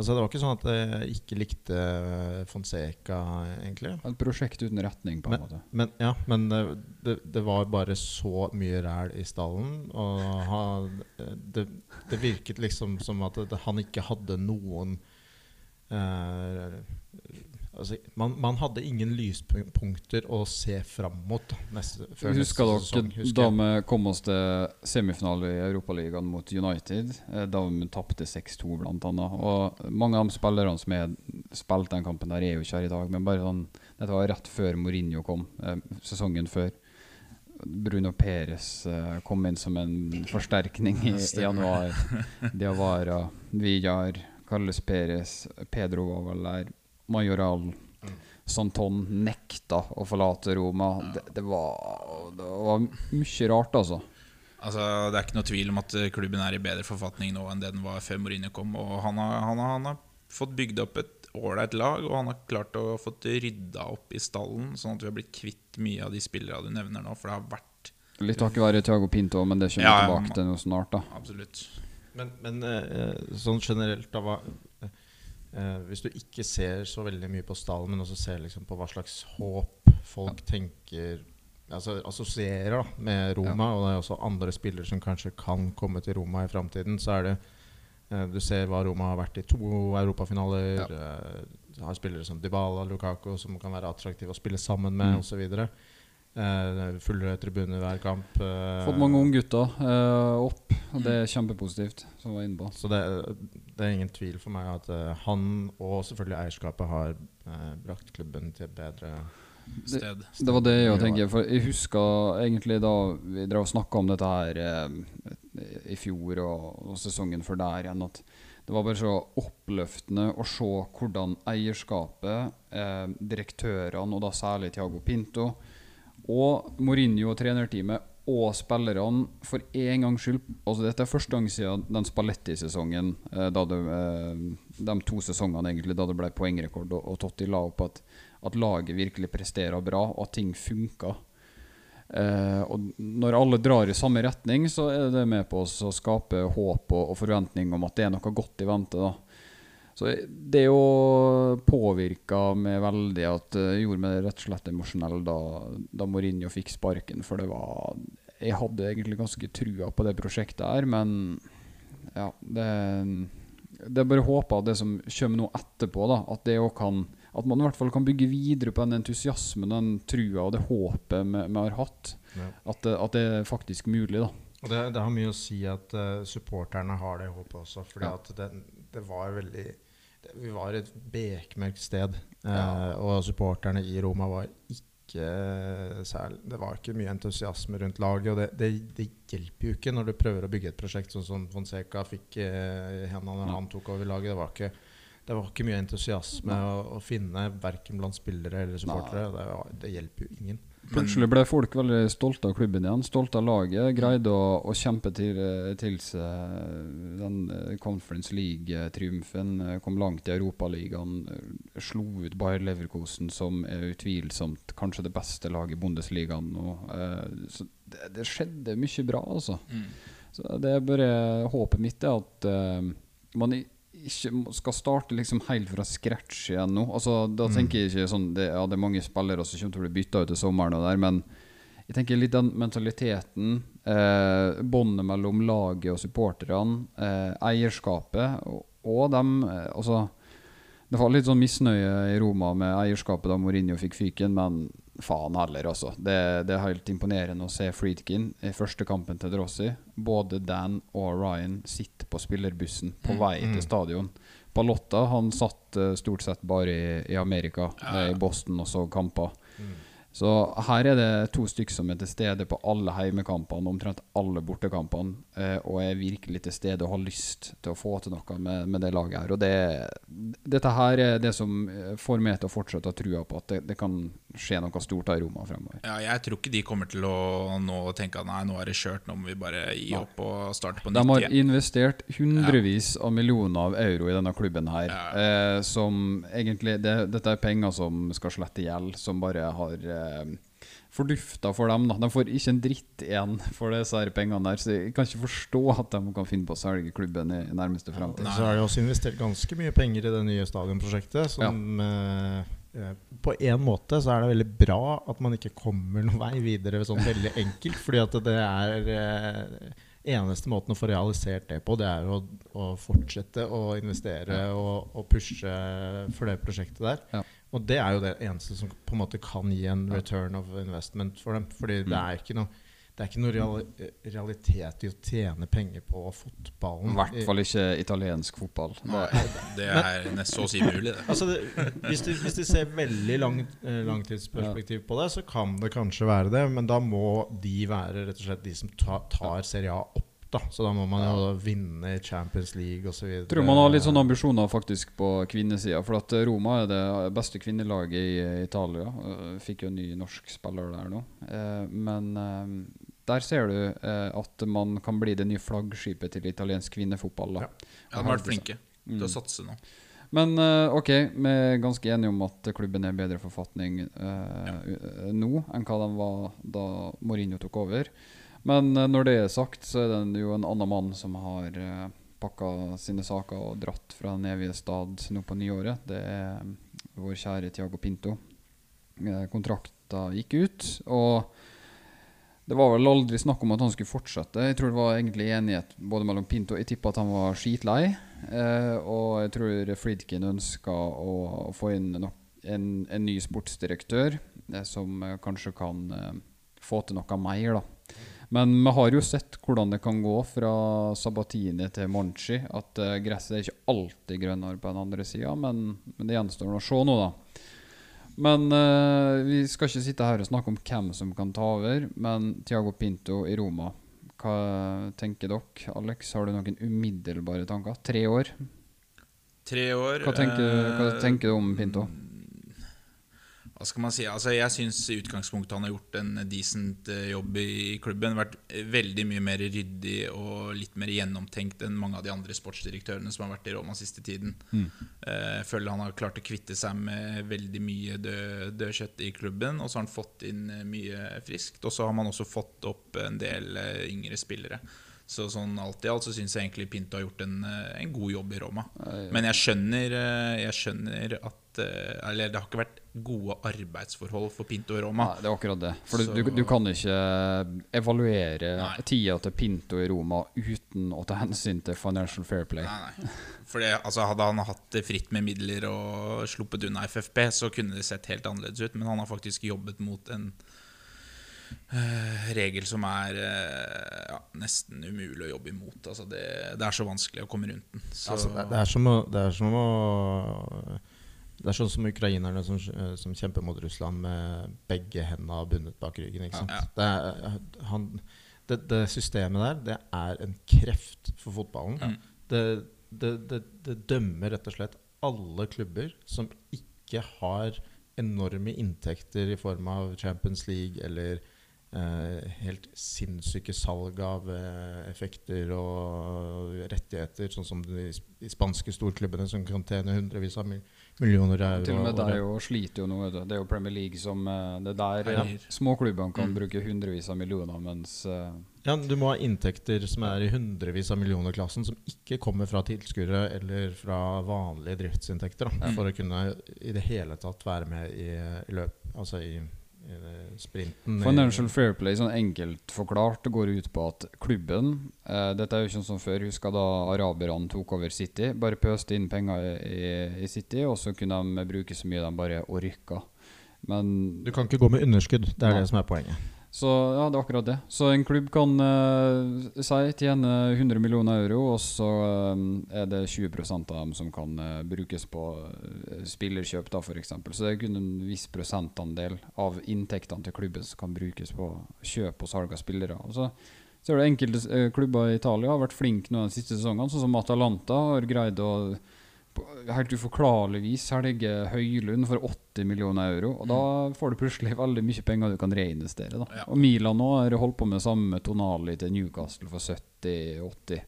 Altså Det var ikke sånn at jeg ikke likte øh, Fonseca, egentlig.
Et prosjekt uten retning, på en måte.
Men, ja, men det, det, det var bare så mye ræl i stallen. Og han, det, det virket liksom som at han ikke hadde noen eh, altså, man, man hadde ingen lyspunkter å se fram mot neste, før
Husker
neste
dere
sesong. husker
da vi kom oss til semifinale i Europaligaen mot United? eh, Da vi tapte 6-2, blant annet. Og mange av de spillerne som har spilte den kampen, der er jo ikke her i dag. Men bare sånn Dette var rett før Mourinho kom, eh, sesongen før. Bruno Perez eh, kom inn som en forsterkning i, i januar. [laughs] Diawara, Villar, Carles Perez, Pedro var vel der. Majoral. Santon nekta å forlate Roma. Det, det, var, det var mye rart, altså.
Altså, Det er ikke noe tvil om at eh, klubben er i bedre forfatning nå enn det den var før Mourinho kom. Og han har, han har, han har fått bygd opp et ålreit lag, og han har klart å få rydda opp i stallen, sånn at vi har blitt kvitt mye av de spillerne du nevner nå. For det har vært
Litt takket være Thiago Pinto, men det kommer vi
Ja,
tilbake til noe snart. da
absolutt
Men, men eh, sånn generelt da, hva, eh, Hvis du ikke ser så veldig mye på stallen, men også ser liksom på hva slags håp folk tenker altså, assosierer da, med Roma, og det er også andre spillere som kanskje kan komme til Roma i framtiden, så er det uh, Du ser hva Roma har vært i to europafinaler. eh, har spillere som Dybala, Lukaku, som kan være attraktive å spille sammen med,
Mm.
osv. Uh, fulle tribuner hver kamp. eh,
Fått mange unggutter uh, opp, og det er kjempepositivt. Som var inne på.
Så det, det er ingen tvil for meg at eh, han og selvfølgelig eierskapet har eh, brakt klubben til et bedre
Sted.
Det var det jeg tenker. For jeg husker egentlig da vi drev og snakka om dette her eh, i fjor og, og sesongen før der igjen, at det var bare så oppløftende å se hvordan eierskapet, eh, direktørene, og da særlig Thiago Pinto, og Mourinho og trenerteamet og spillerne for en gangs skyld altså Dette er første gang siden den Spalletti-sesongen, eh, eh, de to sesongene egentlig da det ble poengrekord, og Totti la opp at, at laget virkelig presterer bra, og at ting funker. Eh, og når alle drar i samme retning, så er det med på å skape håp og, og forventning om at det er noe godt i vente. da så det jo påvirka meg veldig at det gjorde meg rett og slett emosjonell da, da Mourinho fikk sparken. For det var Jeg hadde egentlig ganske trua på det prosjektet her, men ja Det, det er bare håpa det som kommer nå etterpå, da, at kan At man i hvert fall kan bygge videre på den entusiasmen, den trua og det håpet vi har hatt.
Ja.
At, det, at det er faktisk mulig, da.
Og det, det har mye å si at uh, supporterne har det håpet også. Fordi
Ja.
at det, det var veldig det, Vi var et bekmørkt sted. Uh,
Ja.
Og supporterne i Roma var ikke særlig Det var ikke mye entusiasme rundt laget. Og det, det, det hjelper jo ikke når du prøver å bygge et prosjekt sånn som Fonseca fikk eh, i hendene når han tok over laget. Det var ikke, det var ikke mye entusiasme å, å finne, verken blant spillere eller supportere. Det, det hjelper jo ingen.
Plutselig ble folk veldig stolte av klubben igjen, stolte av laget. Greide å, å kjempe til, til seg den eh, Conference League-triumfen. eh, Kom langt i Europaligaen. eh, Slo ut Bayer Leverkosen, som er utvilsomt kanskje det beste laget i Bundesligaen nå. Så det, det skjedde mye bra, altså.
Mm.
Så det er bare Håpet mitt er at man i- ikke skal starte liksom helt fra scratch igjen nå. Altså, da tenker jeg ikke sånn det, ja, det er mange spillere som kommer til å bli bytta ut til sommeren, og der, men jeg tenker litt den mentaliteten, eh, båndet mellom laget og supporterne, eh, eierskapet og, og dem eh, Altså, det var litt sånn misnøye i Roma med eierskapet da Mourinho fikk fyken, men faen heller, altså. Det, det er helt imponerende å se Friedkin i første kampen til Drossi. Både Dan og Ryan sitter på spillerbussen på vei til stadion. Palotta han satt eh, stort sett bare i, i Amerika, eh, i Boston, og så kamper. Så her er det to stykker som er til stede på alle heimekampene, omtrent alle bortekampene, eh, og er virkelig til stede og har lyst til å få til noe med, med det laget her. Og det, dette her er det som eh, får meg til å fortsette å trua på at det, det kan skje noe stort av i Roma fremover.
Ja, jeg tror ikke de kommer til å nå tenke at nei, nå er det kjørt, nå må vi bare gi
Nei.
opp og starte på nytt.
De har
igjen.
investert hundrevis av millioner av euro i denne klubben her.
Ja.
Eh, som egentlig det, Dette er penger som skal slette gjeld, som bare har eh, fordufta for dem. da De får ikke en dritt igjen for disse her pengene der. Så jeg kan ikke forstå at de kan finne på å selge klubben i, nærmeste fremtid.
Så har de også investert ganske mye penger i det nye stadionprosjektet. Som ja. eh, På en måte så er det veldig bra at man ikke kommer noen vei videre sånn veldig enkelt. Fordi at det er eh, Eneste måten å få realisert det på, det er å, å fortsette å investere og, og pushe for det prosjektet der.
Ja.
Og det er jo det eneste som på en måte kan gi en return of investment for dem. Fordi det er ikke noe det er ikke noe reali realitet i å tjene penger på fotballen.
I hvert fall ikke italiensk fotball.
Nei, det er nesten så å si mulig, det. [laughs]
Altså det, hvis, du, hvis du ser veldig lang, eh, langtidsperspektiv på det, så kan det kanskje være det. Men da må de være rett og slett de som tar, tar Serie A opp. Da Så da må man jo vinne Champions League osv.
Tror man har litt sånne ambisjoner faktisk på kvinnesida. For at Roma er det beste kvinnelaget i Italia. Eh, Fikk jo en ny norsk spiller der nå. Eh, Men eh, der ser du at man kan bli det nye flaggskipet til italiensk kvinnefotball. Da.
Ja, de har vært flinke til
Mm.
å satse nå.
Men ok, vi er ganske enige om at klubben er i bedre forfatning eh, ja. nå enn hva den var da Mourinho tok over. Men eh, når det er sagt, så er det jo en annen mann som har uh, pakka sine saker og dratt fra den evige stad nå på nyåret. Det er eh, vår kjære Tiago Pinto. Kontrakta gikk ut, og Det var vel aldri snakk om at han skulle fortsette. Jeg tror det var egentlig enighet både mellom Pinto Jeg tippa at han var skitlei. Eh, og jeg tror Friedkin ønska å, å få inn nok, en, en ny sportsdirektør eh, som eh, kanskje kan eh, få til noe mer, da. Men vi har jo sett hvordan det kan gå fra Sabatini til Monchi. At uh, gresset er ikke alltid grønnere på den andre sida, men, men det gjenstår å se nå, da. Men uh, vi skal ikke sitte her og snakke om hvem som kan ta over. Men Tiago Pinto i Roma, hva tenker dere? Alex, har du noen umiddelbare tanker? Tre år?
Tre år.
Hva tenker, hva
eh,
tenker du om Pinto?
Hva skal man si? Altså, jeg syns i utgangspunktet han har gjort en decent eh, jobb i klubben. Vært eh, veldig mye mer ryddig og litt mer gjennomtenkt enn mange av de andre sportsdirektørene som har vært i Roma siste tiden. Mm. Jeg føler han har klart å kvitte seg med veldig mye død, død kjøtt i klubben. Og så har han fått inn eh, mye friskt. Og så har man også fått opp en del eh, yngre spillere. Så sånn alt i alt så syns jeg egentlig Pinto har gjort en, eh, en god jobb i Roma. Men jeg skjønner, eh, jeg skjønner at eh, Eller det har ikke vært gode arbeidsforhold for Pinto i Roma.
Nei, det er akkurat det. For du, du, du kan ikke evaluere
Nei.
tida til Pinto i Roma uten å ta hensyn til financial fair play.
Nei, nei. For altså, hadde han hatt det fritt med midler og sluppet unna FFP, så kunne det sett helt annerledes ut. Men han har faktisk jobbet mot en eh, regel som er eh, ja, nesten umulig å jobbe imot. Altså, det, det er så vanskelig å komme rundt den. Så,
Altså, det, det, er som å, det er som å Det er sånn som ukrainerne som, som kjemper mot Russland med begge hendene bundet bak ryggen. Sant?
Ja.
Det, er, han, det, det systemet der, det er en kreft for fotballen.
Mm.
Det, det, det, dømmer rett og slett alle klubber som ikke har enorme inntekter i form av Champions League eller eh, helt sinnssyke salg av eh, effekter og rettigheter, sånn som de, de spanske storklubbene som kan tjene hundrevis av mil millioner euro.
Til og med der jo sliter jo nå. Det er jo Premier League som eh, Det er der
Ja.
småklubbene kan
Mm.
bruke hundrevis av millioner, mens uh,
Ja, Du må ha inntekter som er i hundrevis av millioner-klassen, som ikke kommer fra tilskuere eller fra vanlige driftsinntekter, da, for å kunne i det hele tatt være med i, i løp, altså i sprinten.
Financial fair play, sånn enkelt forklart, det går ut på at klubben eh, Dette er jo ikke sånn som før. Husker da araberne tok over City. Bare pøste inn penger i, i City, og så kunne de bruke så mye de bare orka. Men
Du kan ikke gå med underskudd. Det er
Nei.
det som er poenget.
Så ja, det er akkurat det. Så en klubb kan uh, si tjene 100 millioner euro, og så um, er det 20% av dem som kan uh, brukes på spillerkjøp, da f.eks. Så det er kun en viss prosentandel av inntektene til klubben som kan brukes på kjøp og salg av spillere. Og så ser er det enkelte klubber i Italia har vært flinke nå de siste sesongene, sånn som Atalanta har greid å helt uforklarlig vis selge Høylund for 80 millioner euro. Og da får du plutselig veldig mye penger du kan reinvestere. Da.
Ja.
Og Milan nå har holdt på med samme Tonali til Newcastle for 70-80.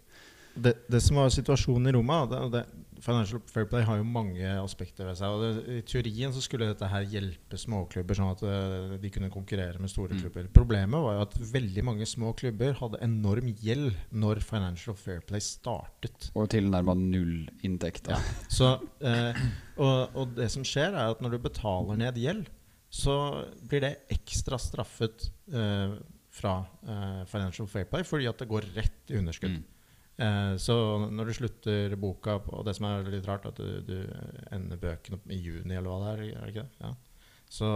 Det, det som var situasjonen i Roma det, det, Financial Fair Play har jo mange aspekter ved seg. Og I teorien så skulle dette her hjelpe småklubber, sånn at eh, de kunne konkurrere med store
Mm.
klubber. Problemet var jo at veldig mange små klubber hadde enorm gjeld når Financial Fair Play startet.
Og tilnærma null Ja.
Så, eh, og, og det som skjer, er at når du betaler ned gjeld, så blir det ekstra straffet eh, fra eh, Financial Fair Play fordi at det går rett i underskudd.
Mm.
Eh, så når du slutter boka Og det som er litt rart, at du, du ender bøkene i juni, eller hva det er. er det ikke det? Ja. Så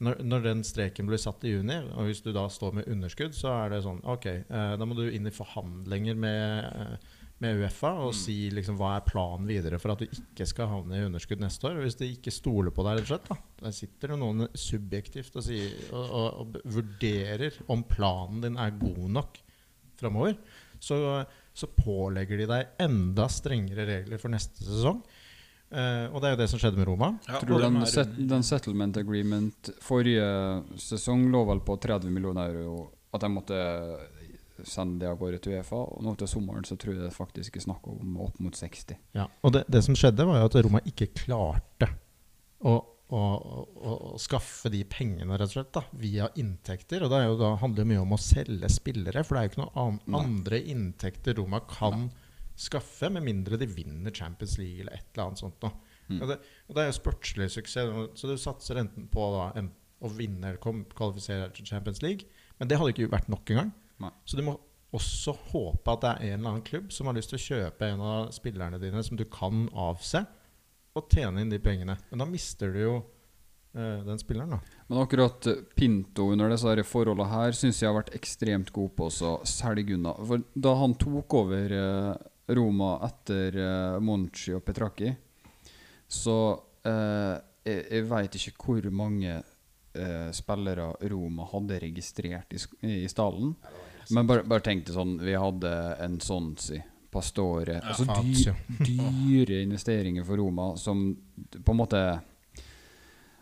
når, når den streken blir satt i juni, og hvis du da står med underskudd, så er det sånn Ok, eh, da må du inn i forhandlinger med, eh, med Uefa og si liksom hva er planen videre for at du ikke skal havne i underskudd neste år. Hvis de ikke stoler på deg, rett og slett, da, der sitter det noen subjektivt og, sier, og, og, og vurderer om planen din er god nok framover, så, så pålegger de deg enda strengere regler for neste sesong. Uh, og det er jo det som skjedde med Roma.
Ja,
Tror du den, set, den settlement agreement forrige sesong lå vel på 30 millioner euro? At de måtte sende det av gårde til Uefa? Og nå til sommeren så tror jeg det faktisk er snakk om opp mot 60.
Ja, og det, det som skjedde, var jo at Roma ikke klarte å, å, å, å skaffe de pengene rett og slett da, via inntekter. Og det jo da, handler jo mye om å selge spillere, for det er jo ikke noen
Nei.
andre inntekter Roma kan skaffe, med mindre de vinner Champions League eller et eller annet sånt.
Mm.
Og, det, og det er jo sportslig suksess, så du satser enten på da, en, å vinne eller kvalifisere til Champions League, Men det hadde ikke vært nok engang.
Nei.
Så du må også håpe at det er en eller annen klubb som har lyst til å kjøpe en av spillerne dine som du kan avse, og tjene inn de pengene. Men da mister du jo eh, den spilleren, da.
Men akkurat eh, Pinto under disse forholdene her syns jeg har vært ekstremt god på å selge unna. For da han tok over eh, Roma etter eh, Monchi og Petraki, så eh, Jeg, jeg veit ikke hvor mange eh, spillere Roma hadde registrert i, i stallen. Men bare, bare tenk deg sånn Vi hadde en Sonsi, Pastore Altså
Fazio.
dy, dyre investeringer for Roma som på en måte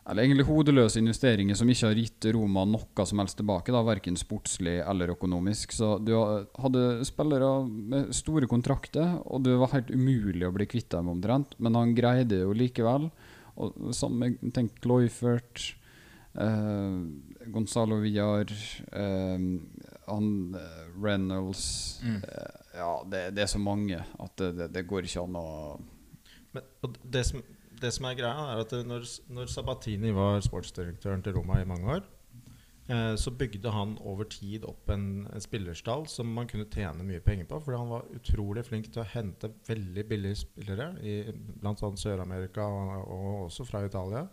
eller egentlig hodeløse investeringer som ikke har gitt Roma noe som helst tilbake, da, verken sportslig eller økonomisk. Så du hadde spillere med store kontrakter, og det var helt umulig å bli kvitt dem omtrent. Men han greide jo likevel. Og samme, tenk Loifert, eh, Gonzalo Villar, eh, han eh, Reynolds
Mm.
Ja, det, det er så mange at det, det, går ikke an å
Men, det, som, det som er greia, er at når, når Sabatini var sportsdirektøren til Roma i mange år, eh, så bygde han over tid opp en, en spillerstall som man kunne tjene mye penger på. Fordi han var utrolig flink til å hente veldig billige spillere, i bl.a. Sør-Amerika og, og også fra Italia,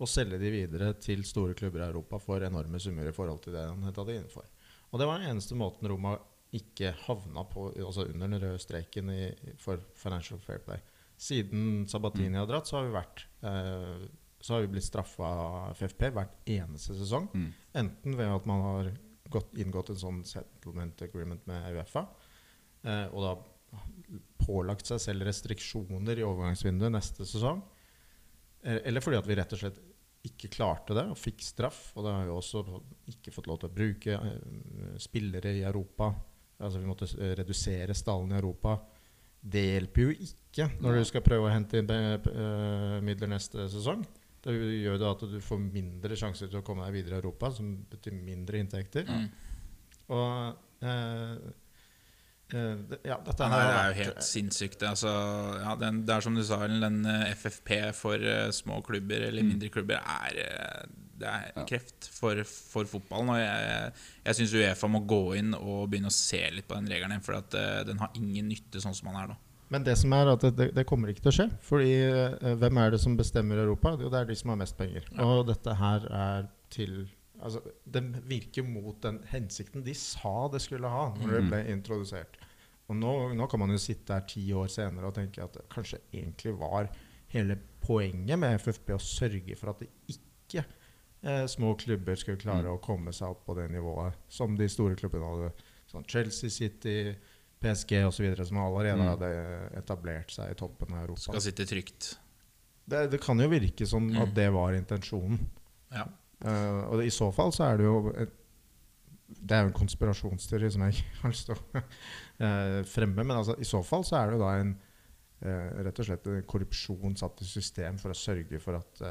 og selge de videre til store klubber i Europa for enorme summer i forhold til det han henta de innenfor. Og det var den eneste måten Roma ikke havna på altså under den røde streken i, for Financial Fair Play. Siden Sabatini har dratt, så har vi vært eh, Så har vi blitt straffa av FFP hvert eneste sesong.
Mm.
Enten ved at man har gått, inngått en sånn settlement agreement med Uefa, eh, og da pålagt seg selv restriksjoner i overgangsvinduet neste sesong. Eh, eller fordi at vi rett og slett ikke klarte det og fikk straff. Og da har vi også ikke fått lov til å bruke eh, spillere i Europa. Altså Vi måtte eh, redusere stallen i Europa. Det hjelper jo ikke når du skal prøve å hente inn eh, midler neste sesong. Det gjør det at du får mindre sjanser til å komme deg videre i Europa, som betyr mindre inntekter. Og eh, eh, det, ja, dette her
her er jo helt sinnssykt. det. Altså, ja, den, det er som du sa, den FFP for uh, små klubber eller mindre klubber er eh, Det er kreft for, for fotballen. Og jeg, jeg syns Uefa må gå inn og begynne å se litt på den regelen. For at uh, den har ingen nytte sånn som den er nå.
Men det som er at det, det, kommer ikke til å skje. Fordi uh, hvem er det som bestemmer Europa? Jo, det er de som har mest penger. Og dette her er til Altså, Det virker mot den hensikten de sa det skulle ha når det ble introdusert. Og nå, nå kan man jo sitte her ti år senere og tenke at det kanskje egentlig var hele poenget med FFP å sørge for at det ikke eh, små klubber skulle klare å komme seg opp på det nivået som de store klubbene hadde. Sånn Chelsea City, PSG osv., som allerede
Mm.
hadde etablert seg i toppen av Europa.
Skal sitte trygt.
Det, det kan jo virke som
Mm.
at det var intensjonen.
Ja.
Uh, og i så fall så er det jo et, Det er jo en konspirasjonsteori som jeg ikke har lyst til å uh, [laughs] fremme. Men altså, i så fall så er det jo da en uh, rett og slett en korrupsjon satt i system for å sørge for at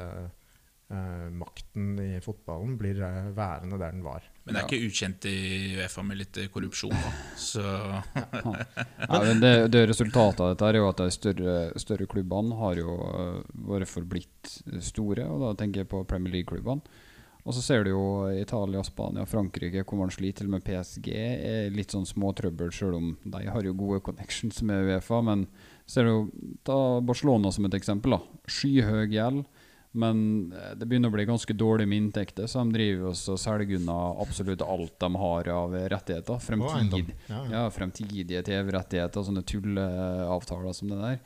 makten i fotballen blir eh, værende der den var.
Men det er ikke ukjent i Uefa med litt eh, korrupsjon. Da. Så [laughs]
ja, men det, det Resultatet av dette er jo at de større, større klubbene har jo uh, vært forblitt store. Og da tenker jeg på Premier League-klubbene. Og så ser du jo Italia, Spania, Frankrike hvor man sliter. Til og med PSG er litt sånn småtrøbbel, sjøl om de har jo gode connections med Uefa. Men ser du ta Barcelona som et eksempel. da Skyhøy gjeld. Men eh, det begynner å bli ganske dårlig med inntekter, så de driver også og selger unna absolutt alt de har av rettigheter. Fremtid.
Ja, ja.
ja, fremtidige TV-rettigheter, sånne tulleavtaler som det der.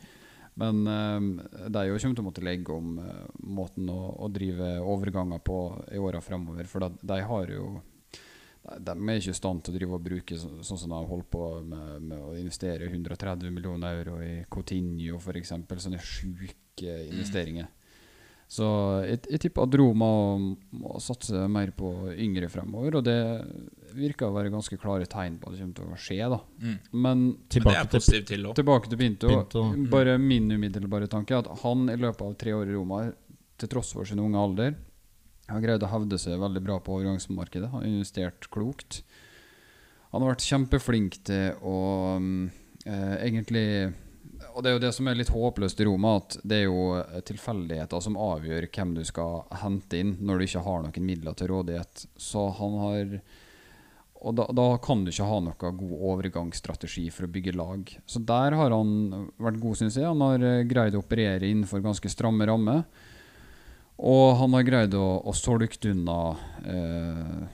Men eh, de kommer til å måtte legge om uh, måten å, å drive overganger på i åra fremover. For at de har jo de, de er ikke i stand til å drive og bruke så, sånn som de har holdt på med, med å investere 130 millioner euro i Coutinho f.eks. Sånne sjuke investeringer. Så jeg, jeg tipper at Roma må satse mer på yngre fremover, og det virker å være ganske klare tegn på at det kommer til å skje. da
mm.
Men
Men det
Tilbake
er
til
positivt til òg.
tilbake til Pinto.
Pinto.
Bare min umiddelbare tanke er at han i løpet av tre år i Roma, til tross for sin unge alder, har greid å hevde seg veldig bra på overgangsmarkedet. Har investert klokt. Han har vært kjempeflink til å um, eh, egentlig Og det er jo det som er litt håpløst i Roma, at det er jo eh, tilfeldigheter som avgjør hvem du skal hente inn når du ikke har noen midler til rådighet. Så han har og da, da kan du ikke ha noen god overgangsstrategi for å bygge lag. Så der har han vært god, syns jeg. Han har eh, greid å operere innenfor ganske stramme rammer. Og han har greid å, å solgt unna eh,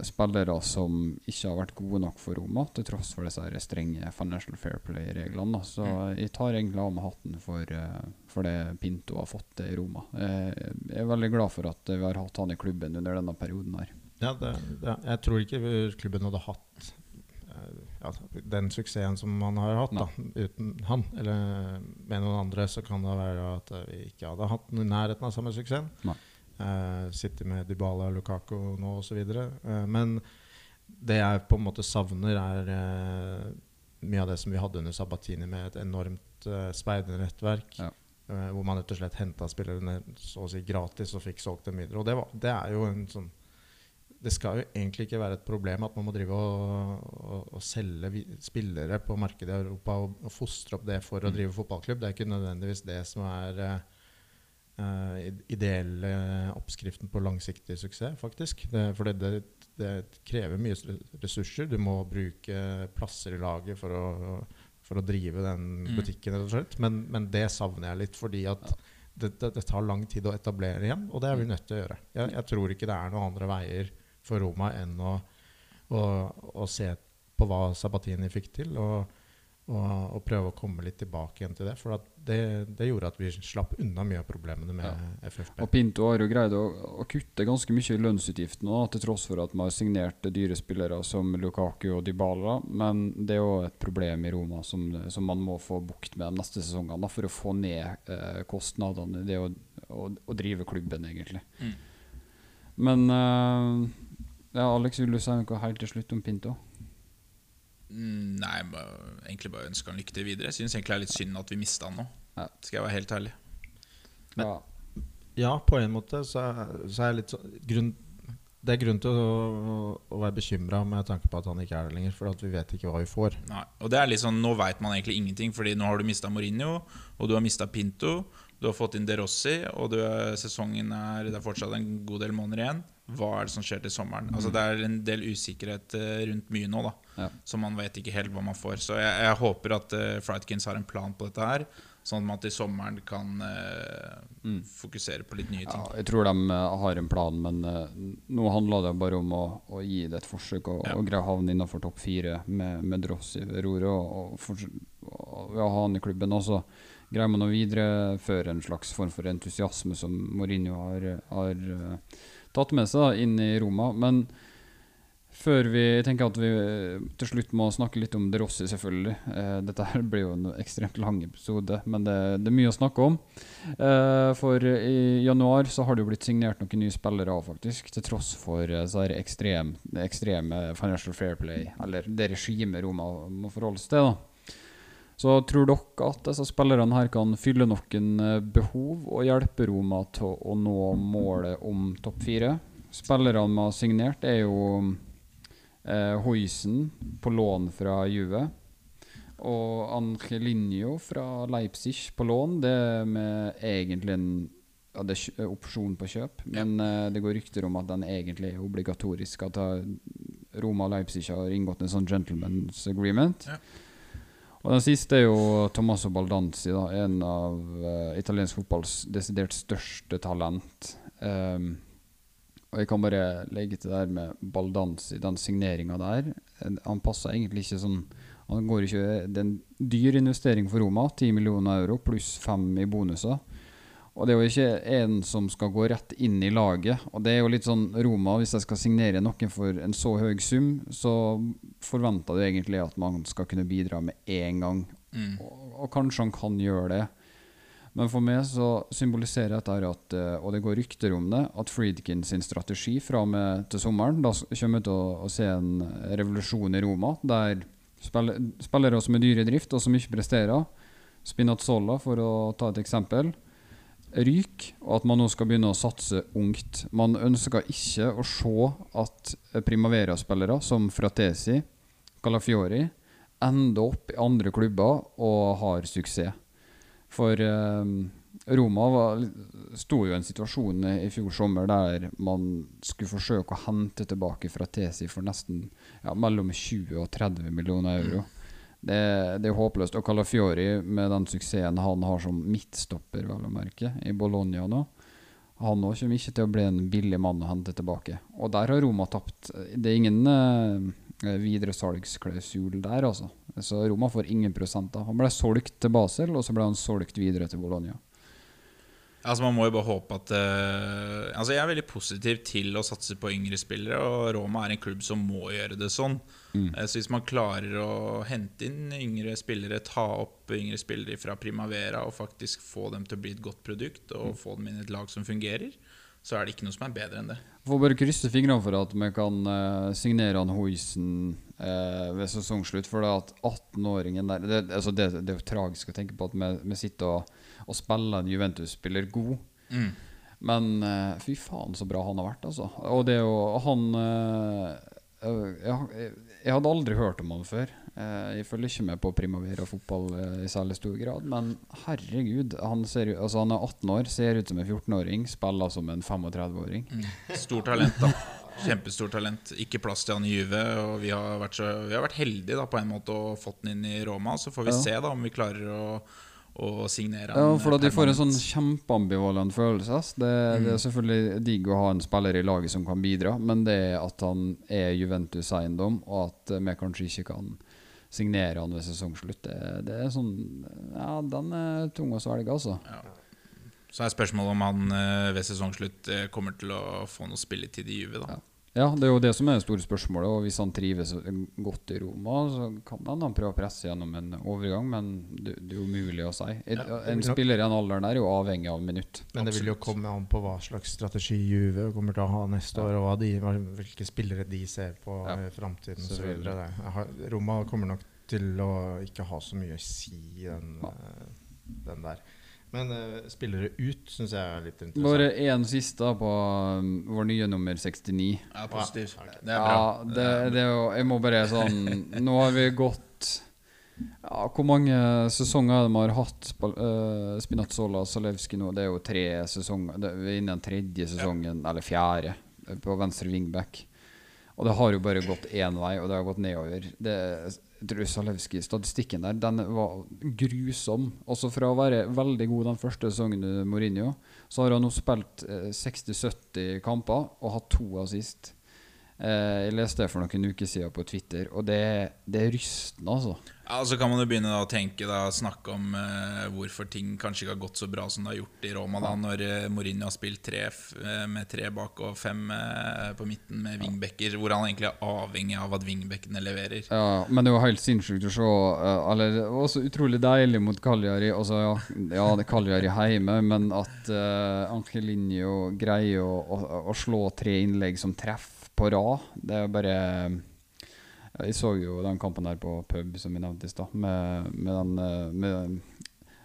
spillere som ikke har vært gode nok for Roma, til tross for disse strenge Financial Fair Play-reglene. Så jeg tar egentlig av meg hatten for, eh, for det Pinto har fått til i Roma. Eh, Jeg er veldig glad for at vi har hatt han i klubben under denne perioden her.
Ja, det, det, jeg tror ikke klubben hadde hatt eh, ja, den suksessen som man har hatt da, uten han. Eller med noen andre så kan det være at vi ikke hadde hatt nærheten av samme suksessen.
Nei.
Eh, sitter med Dybala og Lukaku nå osv. Uh, men det jeg på en måte savner, er uh, mye av det som vi hadde under Sabatini, med et enormt uh, speidernettverk.
Ja.
Uh, hvor man rett og slett henta spillere så å si gratis og fikk solgt dem videre. Og det, var, det er jo en sånn det skal jo egentlig ikke være et problem at man må drive og, og, og selge spillere på markedet i Europa og, og fostre opp det for å drive fotballklubb. Det er ikke nødvendigvis det som er eh, eh, ideelle oppskriften på langsiktig suksess, faktisk. Det, for det, det, det krever mye ressurser. Du må bruke plasser i laget for å, for å drive den
Mm.
butikken, rett og slett. Men, men det savner jeg litt, fordi at det, det, det tar lang tid å etablere igjen, og det er vi nødt til å gjøre. Jeg, jeg tror ikke det er noen andre veier for Roma enn å, å, å se på hva Sabatini fikk til, og, og, og prøve å komme litt tilbake igjen til det. For at det, det gjorde at vi slapp unna mye av problemene med FFP.
Og Pinto har jo greid å, å kutte ganske mye i lønnsutgiftene, til tross for at man har signert dyre spillere som Lukaku og Dybala. Men det er jo et problem i Roma som, som man må få bukt med de neste sesongene da, for å få ned eh, kostnadene. Det å, å, å drive klubben, egentlig.
Mm.
Men eh, ja, Alex, vil du si noe helt til slutt om Pinto?
Nei, bare, egentlig bare ønsker han lykke til videre. Jeg syns egentlig det er litt synd at vi mista han nå.
Ja.
Skal jeg være helt ærlig.
Men-
ja.
Ja, på en måte så er, så er jeg litt sånn grunn, Det er grunn til å, å være bekymra med tanke på at han ikke er der lenger, for at vi vet ikke hva vi får.
Nei. Og det er litt sånn, Nå veit man egentlig ingenting, Fordi nå har du mista Mourinho, og du har mista Pinto. Du har fått inn De Rossi, og du er, sesongen er Det er fortsatt en god del måneder igjen. Hva er det som skjer til sommeren? Altså Det er en del usikkerhet eh, rundt mye nå, da.
Ja.
Så man vet ikke helt hva man får. Så jeg, jeg håper at uh, Frightkins har en plan på dette her, sånn at man til sommeren kan eh, fokusere på litt nye ting.
Ja, jeg tror de eh, har en plan, men uh, nå handler det bare om å, å gi det et forsøk og,
Ja.
og greie å havne innenfor topp fire med, med Drossi ved roret. Og, og, og, og ha han i klubben også greier man å videreføre en slags form for entusiasme som Mourinho har, har eh, tatt med seg da, inn i Roma. Men før vi tenker at vi eh, til slutt må snakke litt om De Rossi, selvfølgelig. Eh, dette her blir jo en ekstremt lang episode, men det, det er mye å snakke om. Eh, for i januar så har det jo blitt signert noen nye spillere òg, faktisk. Til tross for eh, så ekstrem, ekstreme Financial Fair Play, eller det regimet Roma må forholde seg til. da. Så tror dere at disse spillerne her kan fylle noen eh, behov og hjelpe Roma til å nå målet om topp fire? Spillerne vi har signert, er jo eh, Hoisen på lån fra Juve. Og Angelinho fra Leipzig på lån. Det er med egentlig en ja, det er opsjon på kjøp, men eh, det går rykter om at den egentlig er obligatorisk. At eh, Roma og Leipzig har inngått en sånn gentleman's agreement.
Ja.
Og den siste er jo Tommaso Baldanzi, da, en av uh, italiensk fotballs desidert største talent. Um, og jeg kan bare legge til der med Baldanzi, den signeringa der. Han passer egentlig ikke sånn Han går ikke Det er en dyr investering for Roma, 10 millioner euro pluss 5 i bonuser. Og det er jo ikke en som skal gå rett inn i laget. Og det er jo litt sånn Roma, hvis jeg skal signere noen for en så høy sum, så forventer du egentlig at man skal kunne bidra med én gang.
Mm.
Og, og kanskje han kan gjøre det. Men for meg så symboliserer dette at, eh, og det går rykter om det, at Friedkin sin strategi fra og med til sommeren Da kommer vi til å, å se en revolusjon i Roma, der spille, spillere som er dyre i drift, og som ikke presterer, Spinazzola, for å ta et eksempel, ryker, og at man nå skal begynne å satse ungt. Man ønsker ikke å se at Primavera-spillere som Fratesi, Calafiori, ender opp i andre klubber og har suksess. For eh, Roma var, sto jo i en situasjon i fjor sommer der man skulle forsøke å hente tilbake Fratesi for nesten ja, mellom 20 og 30 millioner euro. Det, det er håpløst. Og Calafiori, med den suksessen han har som midtstopper, vel å merke, i Bologna nå, han òg kommer ikke til å bli en billig mann å hente tilbake. Og der har Roma tapt. Det er ingen eh, videresalgsklausul der, altså. Så Roma får ingen prosenter. Han ble solgt til Basel, og så ble han solgt videre til Bologna.
Altså Man må jo bare håpe at uh, Altså Jeg er veldig positiv til å satse på yngre spillere, og Roma er en klubb som må gjøre det sånn. Eh, Så hvis man klarer å hente inn yngre spillere, ta opp yngre spillere fra Primavera og faktisk få dem til å bli et godt produkt, og få dem inn i et lag som fungerer, så er det ikke noe som er bedre enn det.
Får bare krysse fingrene for at vi kan uh, signere han Hoisen uh, ved sesongslutt. For det at 18-åringen der det, altså det, det er jo tragisk å tenke på at vi, vi sitter og, og spiller en Juventus-spiller god.
Mm.
Men uh, fy faen så bra han har vært, altså. Og det er jo Han øh, jeg, jeg hadde aldri hørt om han før. Uh, jeg følger ikke med på Primavera fotball i særlig stor grad. Men herregud, han, ser, altså han er 18 år, ser ut som en 14-åring, spiller som en 35-åring.
Stort talent, da. Kjempestort talent. Ikke plass til han i Juve. Og vi har vært, så, vi har vært heldige da på en måte og fått den inn i Roma. Så får vi
Ja.
se da om vi klarer å, å signere
Ja, for da de får en sånn kjempeambivalent følelse. Det, Det, det er selvfølgelig digg å ha en spiller i laget som kan bidra, men det at han er Juventus-eiendom, og at eh, vi kanskje ikke kan signere han ved sesongslutt, det, det er sånn Ja, den er tung å svelge, altså.
Så er spørsmålet om han eh, ved sesongslutt eh, kommer til å få noe spilletid i Juve. da
Ja. Ja, det er jo det som er det store spørsmålet. Og hvis han trives godt i Roma, så kan han, da prøve å presse gjennom en overgang, men det, det er umulig å si. En, en spiller i den alderen der er jo avhengig av minutt.
Men det vil jo komme an på hva slags strategi Juve kommer til å ha neste år, og hva de, hvilke spillere de ser på
Ja,
i framtiden osv. Roma kommer nok til å ikke ha så mye å si i den,
Ja.
eh, den der. Men uh, spillere ut syns jeg er litt interessant.
Bare én siste på um, vår nye nummer 69.
Ja, positivt. Det er bra.
Ja, det, det er jo Jeg må bare sånn [laughs] Nå har vi gått ja, Hvor mange sesonger de har hatt uh, Spinazzola og Zalewski nå? Det er jo tre sesonger. Det, vi er inne i den tredje sesongen, eller fjerde, eh, på venstre wingback. Og det har jo bare gått én vei, og det har gått nedover. Det, jeg tror Zalewski, Statistikken der den var grusom. Også fra å være veldig god den første sesongen under Mourinho, så har han nå spilt eh, 60-70 kamper og hatt to assist. Eh, jeg leste det for noen uker siden på Twitter, og det, det er rystende, altså.
Ja, Så kan man jo begynne å tenke da, snakke om eh, hvorfor ting kanskje ikke har gått så bra som det har gjort i Roma, da, når eh, Mourinho har spilt tre eh, med tre bak og fem eh, på midten med wingbacker, hvor han egentlig er avhengig av at wingbackene leverer.
Ja, men det var helt sinnssykt å se. eh, eller, også utrolig deilig mot Cagliari. Altså, ja, ja, det er Cagliari hjemme, men at uh, Angelinho greier å, å, å slå tre innlegg som treff på rad, det er bare Jeg så jo den kampen der på pub, som vi nevnte i stad, med, med, den, eh, med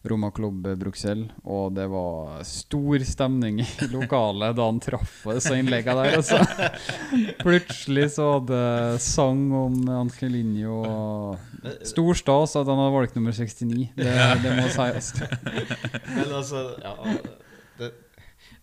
Roma Klubb Bruxelles, og det var stor stemning i [laughs] lokalet da han traff disse innleggene der. Altså. [laughs] Plutselig så hadde sang om Angelinho og Stor stas at han hadde valgt nummer 69. Det, det må sies. [laughs]
Men altså ja, det,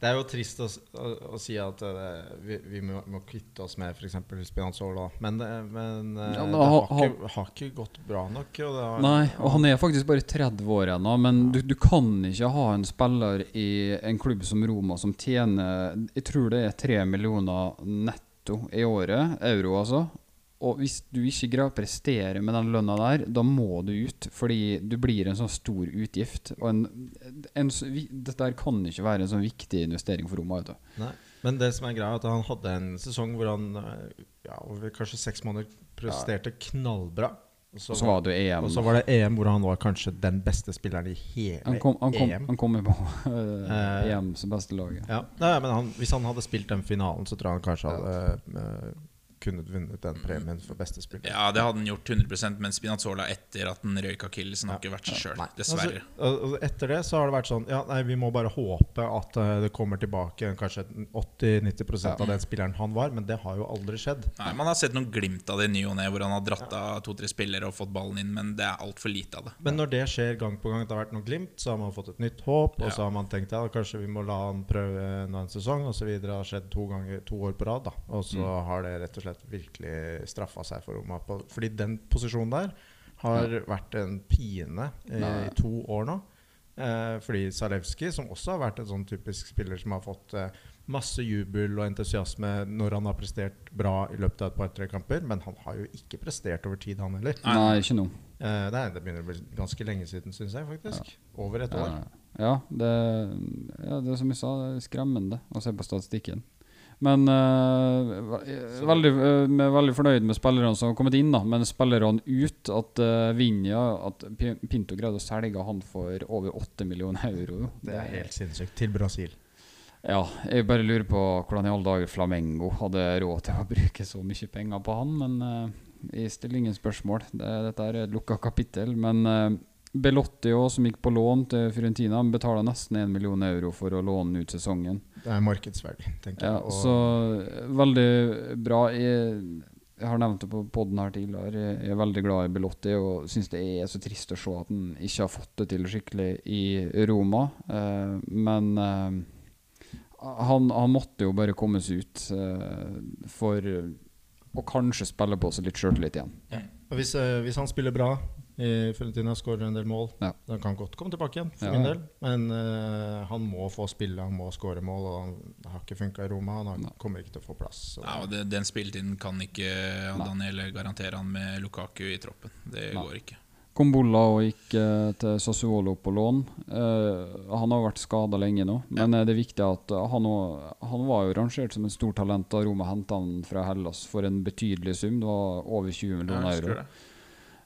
det er jo trist å, å, å si at uh, vi, vi må, må kvitte oss med f.eks. Spinazzola. Men, det, men uh,
Ja,
det
ha-
har ikke, har ikke gått bra nok. Og har,
Nei, og han er faktisk bare 30 år ennå, men du, du kan ikke ha en spiller i en klubb som Roma som tjener Jeg tror det er 3 millioner netto i året, euro altså. Og hvis du ikke greier å prestere med den lønna der, da må du ut. Fordi du blir en sånn stor utgift. Og en, en, dette her kan ikke være en sånn viktig investering for Roma.
Nei. Men det som er greia, er at han hadde en sesong hvor han eh, ja, over kanskje seks måneder presterte knallbra. Og så,
var det EM.
og så var det EM hvor han var kanskje den beste spilleren i hele
Han kom, han kom,
EM.
han kom på uh,
EM
som beste laget.
Ja, Nei, men han, Hvis han hadde spilt den finalen, så tror jeg han kanskje hadde eh, kunnet vunnet den premien for beste spiller.
Ja, det hadde han gjort 100% men Spinazzola etter at han røyk akillesen, har ikke vært seg sjøl. Dessverre.
Altså, og- og etter det så har det vært sånn Ja, nei, vi må bare håpe at eh, det kommer tilbake kanskje 80-90% av den spilleren han var, men det har jo aldri skjedd.
Nei, Man har sett noen glimt av det i ny og ne, hvor han har dratt av to-tre spillere og fått ballen inn, men det er altfor lite av det.
Men når det skjer gang på gang, at det har vært noen glimt, så har man fått et nytt håp, og
Ja.
så har man tenkt ja, kanskje vi må la han prøve en annen sesong, osv. Det har skjedd to ganger to år på rad, da. Og så
Mm.
har det rett og slett virkelig straffa seg for Roma. På, fordi den posisjonen der har vært en pine i
Nei.
to år nå. Eh, fordi Zalewski, som også har vært en sånn typisk spiller som har fått eh, masse jubel og entusiasme når han har prestert bra i løpet av et par-tre kamper, men han har jo ikke prestert over tid, han heller.
Nei, ikke nå.
Eh, det, er, det begynner å bli ganske lenge siden, syns jeg faktisk. Over et år.
Ja, ja, det, ja, det er som jeg sa, det er skremmende å se på statistikken. Men uh, veldig, uh, veldig fornøyd med spillerne som har kommet inn, da. Men spillerne ut At uh, Vinja At Pinto greide å selge han for over 8 millioner euro.
Det er helt sinnssykt. Til Brasil.
Ja, jeg bare lurer på hvordan i alle dager Flamengo hadde råd til å bruke så mye penger på han. Men uh, jeg stiller ingen spørsmål. Det, dette er et lukka kapittel. Men uh, Belotti også, som gikk på lån til Fiorentina, betaler nesten 1 million euro for å låne ut sesongen.
Det er markedsverdi, tenker
Ja,
jeg. Og
så eh, veldig bra. Jeg, jeg har nevnt det på poden her tidligere. Jeg jeg er veldig glad i Belotti og syns det er så trist å se at han ikke har fått det til skikkelig i Roma. Eh, men eh, han, han måtte jo bare komme seg ut eh, for å kanskje spille på seg litt sjøltillit igjen.
og hvis, hvis han spiller bra i Fiorentina, skårer en del mål,
Ja.
Han kan godt komme tilbake igjen, for
Ja.
min del. Men uh, han må få spille, han må skåre mål, og han det har ikke funka i Roma. Han har, kommer ikke til å få plass.
Ja, og det, Den spilletiden kan ikke Daniel garantere han med Lukaku i troppen. Det
Nei.
går ikke.
Kombolla og gikk eh, til Sassuolo på lån. Uh, han har vært skada lenge nå, men det er viktig at han, også, han var jo rangert som en stor talent da Roma henta han fra Hellas for en betydelig sum. Det var over 20 millioner euro.
det.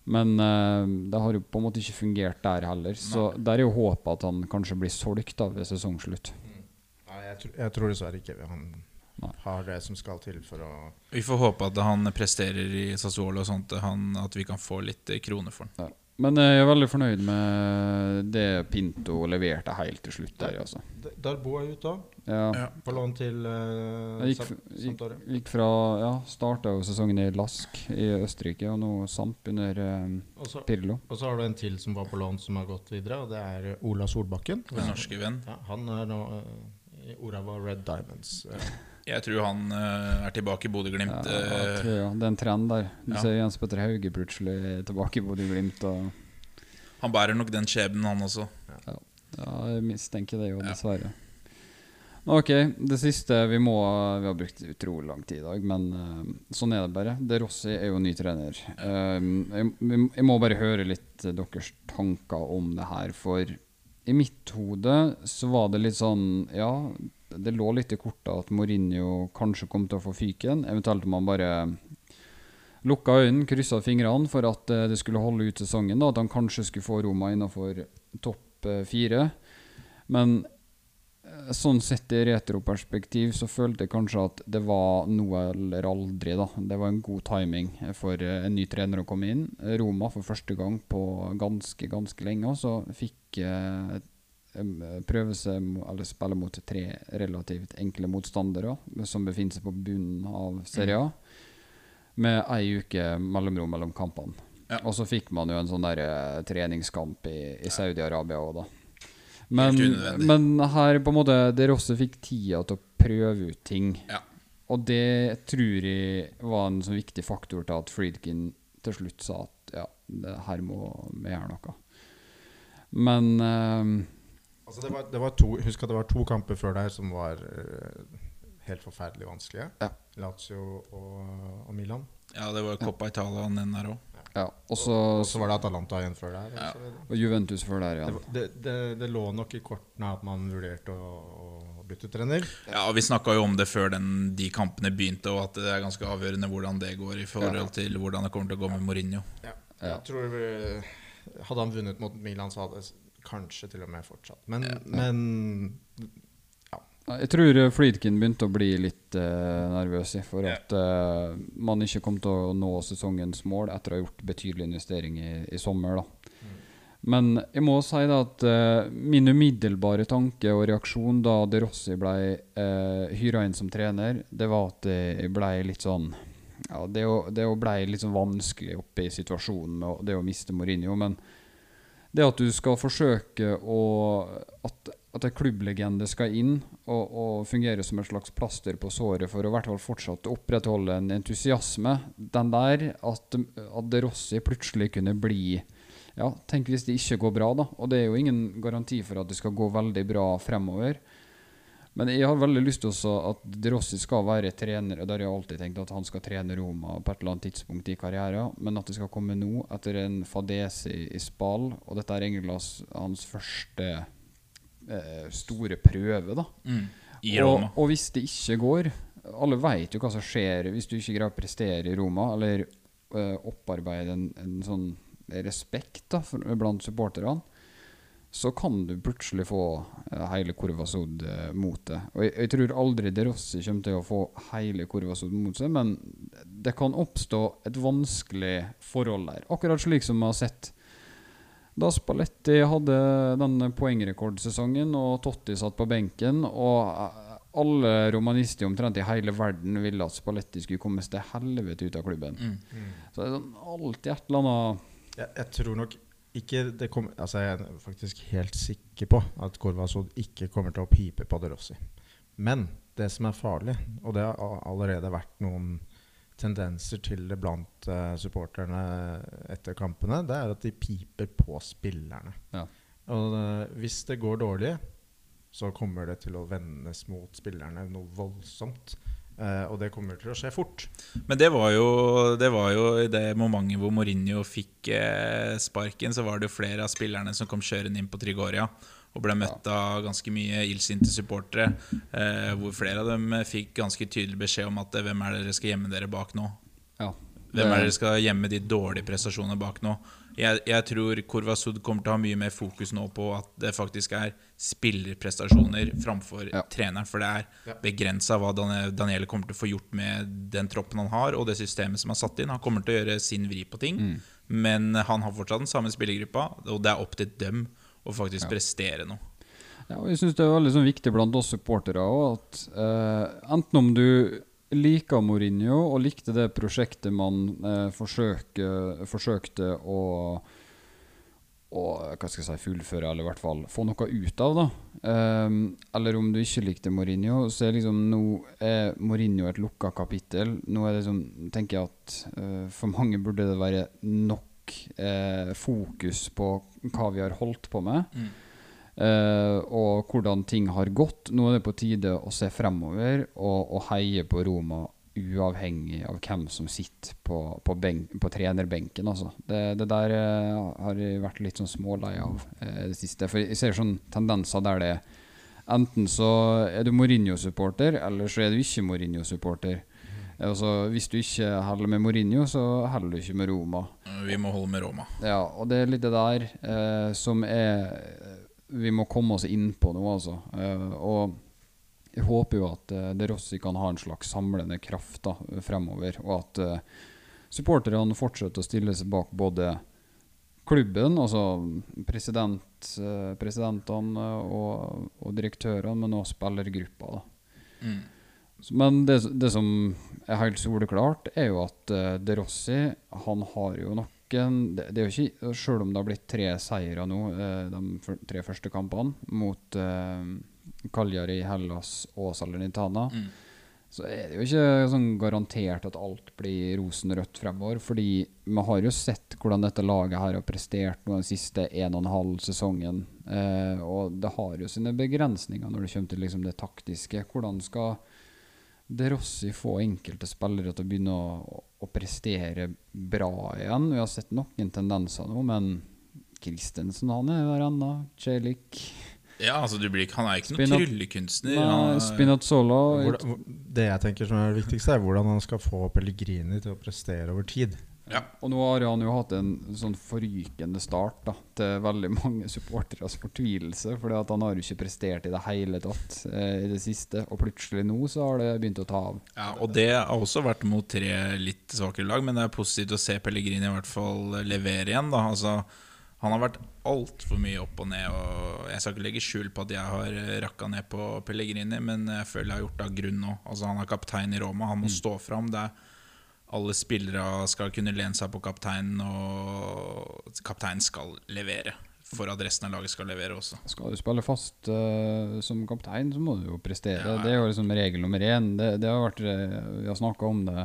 Men uh, det har jo på en måte ikke fungert der heller. Så der er jo håpet at han kanskje blir solgt da ved sesongslutt.
Nei, jeg, tror- jeg tror dessverre ikke han
Nei.
har det som skal til for å
Vi får håpe at han presterer i Sassuolo og sånt, han, at vi kan få litt eh, kroner for han.
Ja. Men eh, jeg er veldig fornøyd med det Pinto leverte helt til slutt der, altså.
Darbo er ute òg.
Ja.
På lån til uh,
Jeg gikk, gikk, gikk fra Ja, starta jo sesongen i Lask i Østerrike, og nå Samp under eh,
Og så-
Pirlo.
Og så har du en til som var på lån, som har gått videre, og det er eh, Ola Solbakken.
Vår norske venn.
Ja, han er nå uh, i Orava Red Diamonds. eh. [laughs]
Jeg tror han uh, er tilbake i Bodø-Glimt.
Ja,
eh,
jeg tror, ja, det er en trend der. Du
Ja.
ser Jens Petter Hauge plutselig tilbake i Bodø-Glimt.
han bærer nok den skjebnen, han også.
Ja, jeg mistenker det jo,
Ja.
dessverre. Ok, det siste Vi må Vi har brukt utrolig lang tid i dag, men uh, sånn er det bare. De Rossi er jo ny trener. Uh, jeg, jeg må bare høre litt eh, deres tanker om det her, for i mitt hode så var det litt sånn Ja, det lå litt i kortet at Mourinho kanskje kom til å få fyken. Eventuelt om han bare lukka øynene, kryssa fingrene for at eh, det skulle holde ut sesongen. Da, at han kanskje skulle få Roma innenfor topp eh, fire. Men eh, sånn sett i retroperspektiv så følte jeg kanskje at det var noe eller aldri. da. Det var en god timing for en ny trener å komme inn. Roma for første gang på ganske, ganske lenge så fikk em, prøve seg eller spille mot tre relativt enkle motstandere som befinner seg på bunnen av Serie A med ei uke mellomrom mellom kampene.
Ja.
Og så fikk man jo en sånn der eh, treningskamp i, i Saudi-Arabia òg, da. Men, men her på en måte Der også fikk tida til å prøve ut ting.
Ja.
Og det tror jeg var en sånn viktig faktor til at Friedkin til slutt sa at ja, det her må vi gjøre noe. Men eh,
Altså det var, det var to, husk at det var to kamper før der som var uh, helt forferdelig vanskelige.
Ja.
Lazio og, og Milan.
Ja, det var Coppa Italia og den der òg.
ja, og så
var det Atalanta igjen før der.
Ja.
og så videre.
og Juventus før der
Det,
igjen.
det, det, det lå nok i kortene at man vurderte å, å bytte trener.
Ja, og Vi snakka jo om det før den, de kampene begynte, og at det er ganske avgjørende hvordan det går i forhold
Ja.
til hvordan det kommer til å gå med Mourinho.
Ja.
Jeg tror eh, Hadde han vunnet mot Milan, så hadde kanskje til og med fortsatt. Men, men ja,
Ja, Jeg tror Flytkin begynte å bli litt uh, nervøs i for at uh, man ikke kom til å nå sesongens mål etter å ha gjort betydelig investering i, i sommer. da. Men jeg må si da at uh, min umiddelbare tanke og reaksjon da De Rossi ble uh, hyra inn som trener, det var at det ble litt sånn ja, Det, det ble litt sånn vanskelig oppe i situasjonen med det å miste Mourinho. Men det at du skal forsøke å At, at en klubblegende skal inn og, og fungere som et slags plaster på såret for å i hvert fall fortsatt opprettholde en entusiasme, den der at, at De Rossi plutselig kunne bli ja, Tenk hvis det ikke går bra, da. Og det er jo ingen garanti for at det skal gå veldig bra fremover. Men jeg har veldig lyst til også at De Rossi skal være trener. Og der har jeg alltid tenkt at han skal trene Roma på et eller annet tidspunkt i karrieren. Men at det skal komme nå, etter en fadese i, i Spal. Og dette er egentlig hans, første eh, store prøve, da.
Mm. I
og, og hvis det ikke går Alle vet jo hva som skjer hvis du ikke greier å prestere i Roma, eller eh, opparbeide en, en sånn respekt da, for, blant supporterne, så kan du plutselig få eh, hele Kurvasod eh, mot deg. Og jeg, jeg tror aldri De Rossi kommer til å få hele Kurvasod mot seg, men det kan oppstå et vanskelig forhold der. Akkurat slik som vi har sett da Spalletti hadde den poengrekordsesongen og Totti satt på benken, og eh, alle romanister omtrent i hele verden ville at Spalletti skulle komme seg til helvete ut av klubben.
Mm.
Så det er sånn alltid et eller annet
Jeg, jeg tror nok ikke det kom, altså Jeg er faktisk helt sikker på at Corvazod ikke kommer til å pipe på De Rossi. Men det som er farlig, og det har allerede vært noen tendenser til det blant uh, supporterne etter kampene, det er at de piper på spillerne.
Ja.
Og uh, hvis det går dårlig, så kommer det til å vendes mot spillerne noe voldsomt. Eh, og det kommer til å skje fort.
Men det var jo, det var jo i det momentet hvor Mourinho fikk eh, sparken, så var det jo flere av spillerne som kom kjørende inn på Trigoria og ble møtt av ganske mye illsinte supportere. Eh, hvor flere av dem fikk ganske tydelig beskjed om at eh, hvem er det dere skal gjemme dere bak nå?
Ja.
Hvem er Det- dere skal gjemme de dårlige prestasjonene bak nå? Jeg, jeg tror Korvasud kommer til å ha mye mer fokus nå på at det faktisk er spillerprestasjoner framfor
Ja.
treneren. For det er begrensa hva Daniel- Daniele kommer til å få gjort med den troppen han har, og det systemet som er satt inn. Han kommer til å gjøre sin vri på ting, men han har fortsatt den samme spillergruppa, og det er opp til dem å faktisk prestere noe.
Ja, og jeg synes det er veldig sånn viktig blant oss supportere òg, at uh, enten om du liker Mourinho og likte det prosjektet man eh, forsøker, forsøkte å å, hva skal jeg si, fullføre, eller i hvert fall få noe ut av. da Um, Eller om du ikke likte Mourinho, så er liksom nå er Mourinho et lukka kapittel. Nå er det liksom, tenker jeg at uh, for mange burde det være nok uh, fokus på hva vi har holdt på med. Eh, og hvordan ting har gått. Nå er det på tide å se fremover og, og heie på Roma uavhengig av hvem som sitter på, på, benk, på trenerbenken. Altså. Det, det der uh, har jeg vært litt sånn smålei av uh, det siste. For jeg ser sånn tendenser der det Enten så er du Mourinho-supporter, eller så er du ikke Mourinho-supporter. Altså, hvis du ikke holder med Mourinho, så holder du ikke med Roma.
Vi må holde med Roma.
Ja, og det er litt det der eh, som er Vi må komme oss inn på noe, altså. Eh, og jeg håper jo at eh, De Rossi kan ha en slags samlende kraft da, fremover, og at uh, supporterne fortsetter å stille seg bak både klubben, altså president, presidentene og, og direktørene, men også spillergruppa.
Mm.
Men det, det som er helt soleklart, er jo at uh, De Rossi Han har jo noen det, det er jo ikke, Selv om det har blitt tre seire nå, eh, de tre første kampene, mot uh, Cagliari, Hellas og Salernitana,
Mm.
så er det jo ikke sånn garantert at alt blir rosenrødt fremover. Fordi vi har jo sett hvordan dette laget her har prestert nå den siste en og en halv sesongen. Eh, og det har jo sine begrensninger når det kommer til liksom det taktiske. Hvordan skal De Rossi få enkelte spillere til å begynne å, å prestere bra igjen? Vi har sett noen tendenser nå, men Christensen han er der ennå. Celik.
Ja, altså du blir, ikke- Han er ikke noen
Spinat-
tryllekunstner.
Nei, Spinazzola
Hvordan, det jeg tenker som er det viktigste, er hvordan han skal få Pellegrini til å prestere over tid.
Ja.
Og nå har han jo hatt en sånn forrykende start da, til veldig mange supporteres fortvilelse. Fordi at han har jo ikke prestert i det hele tatt eh, i det siste. Og plutselig nå så har det begynt å ta av.
Ja, og det har også vært mot tre litt svakere lag, men det er positivt å se Pellegrini i hvert fall levere igjen. Da. Altså, han har vært altfor mye opp og ned. Og jeg skal ikke legge skjul på at jeg har rakka ned på Pellegrini, men jeg føler jeg har gjort det av grunn nå. Altså, han er kaptein i Roma, han må stå fram. Det er alle spillere skal kunne lene seg på kapteinen, og kapteinen skal levere. For at resten av laget skal levere også.
Skal du spille fast uh, som kaptein, så må du jo prestere.
Ja, ja.
Det er jo liksom regel nummer én. Det, det har vært, eh, vi har snakka om det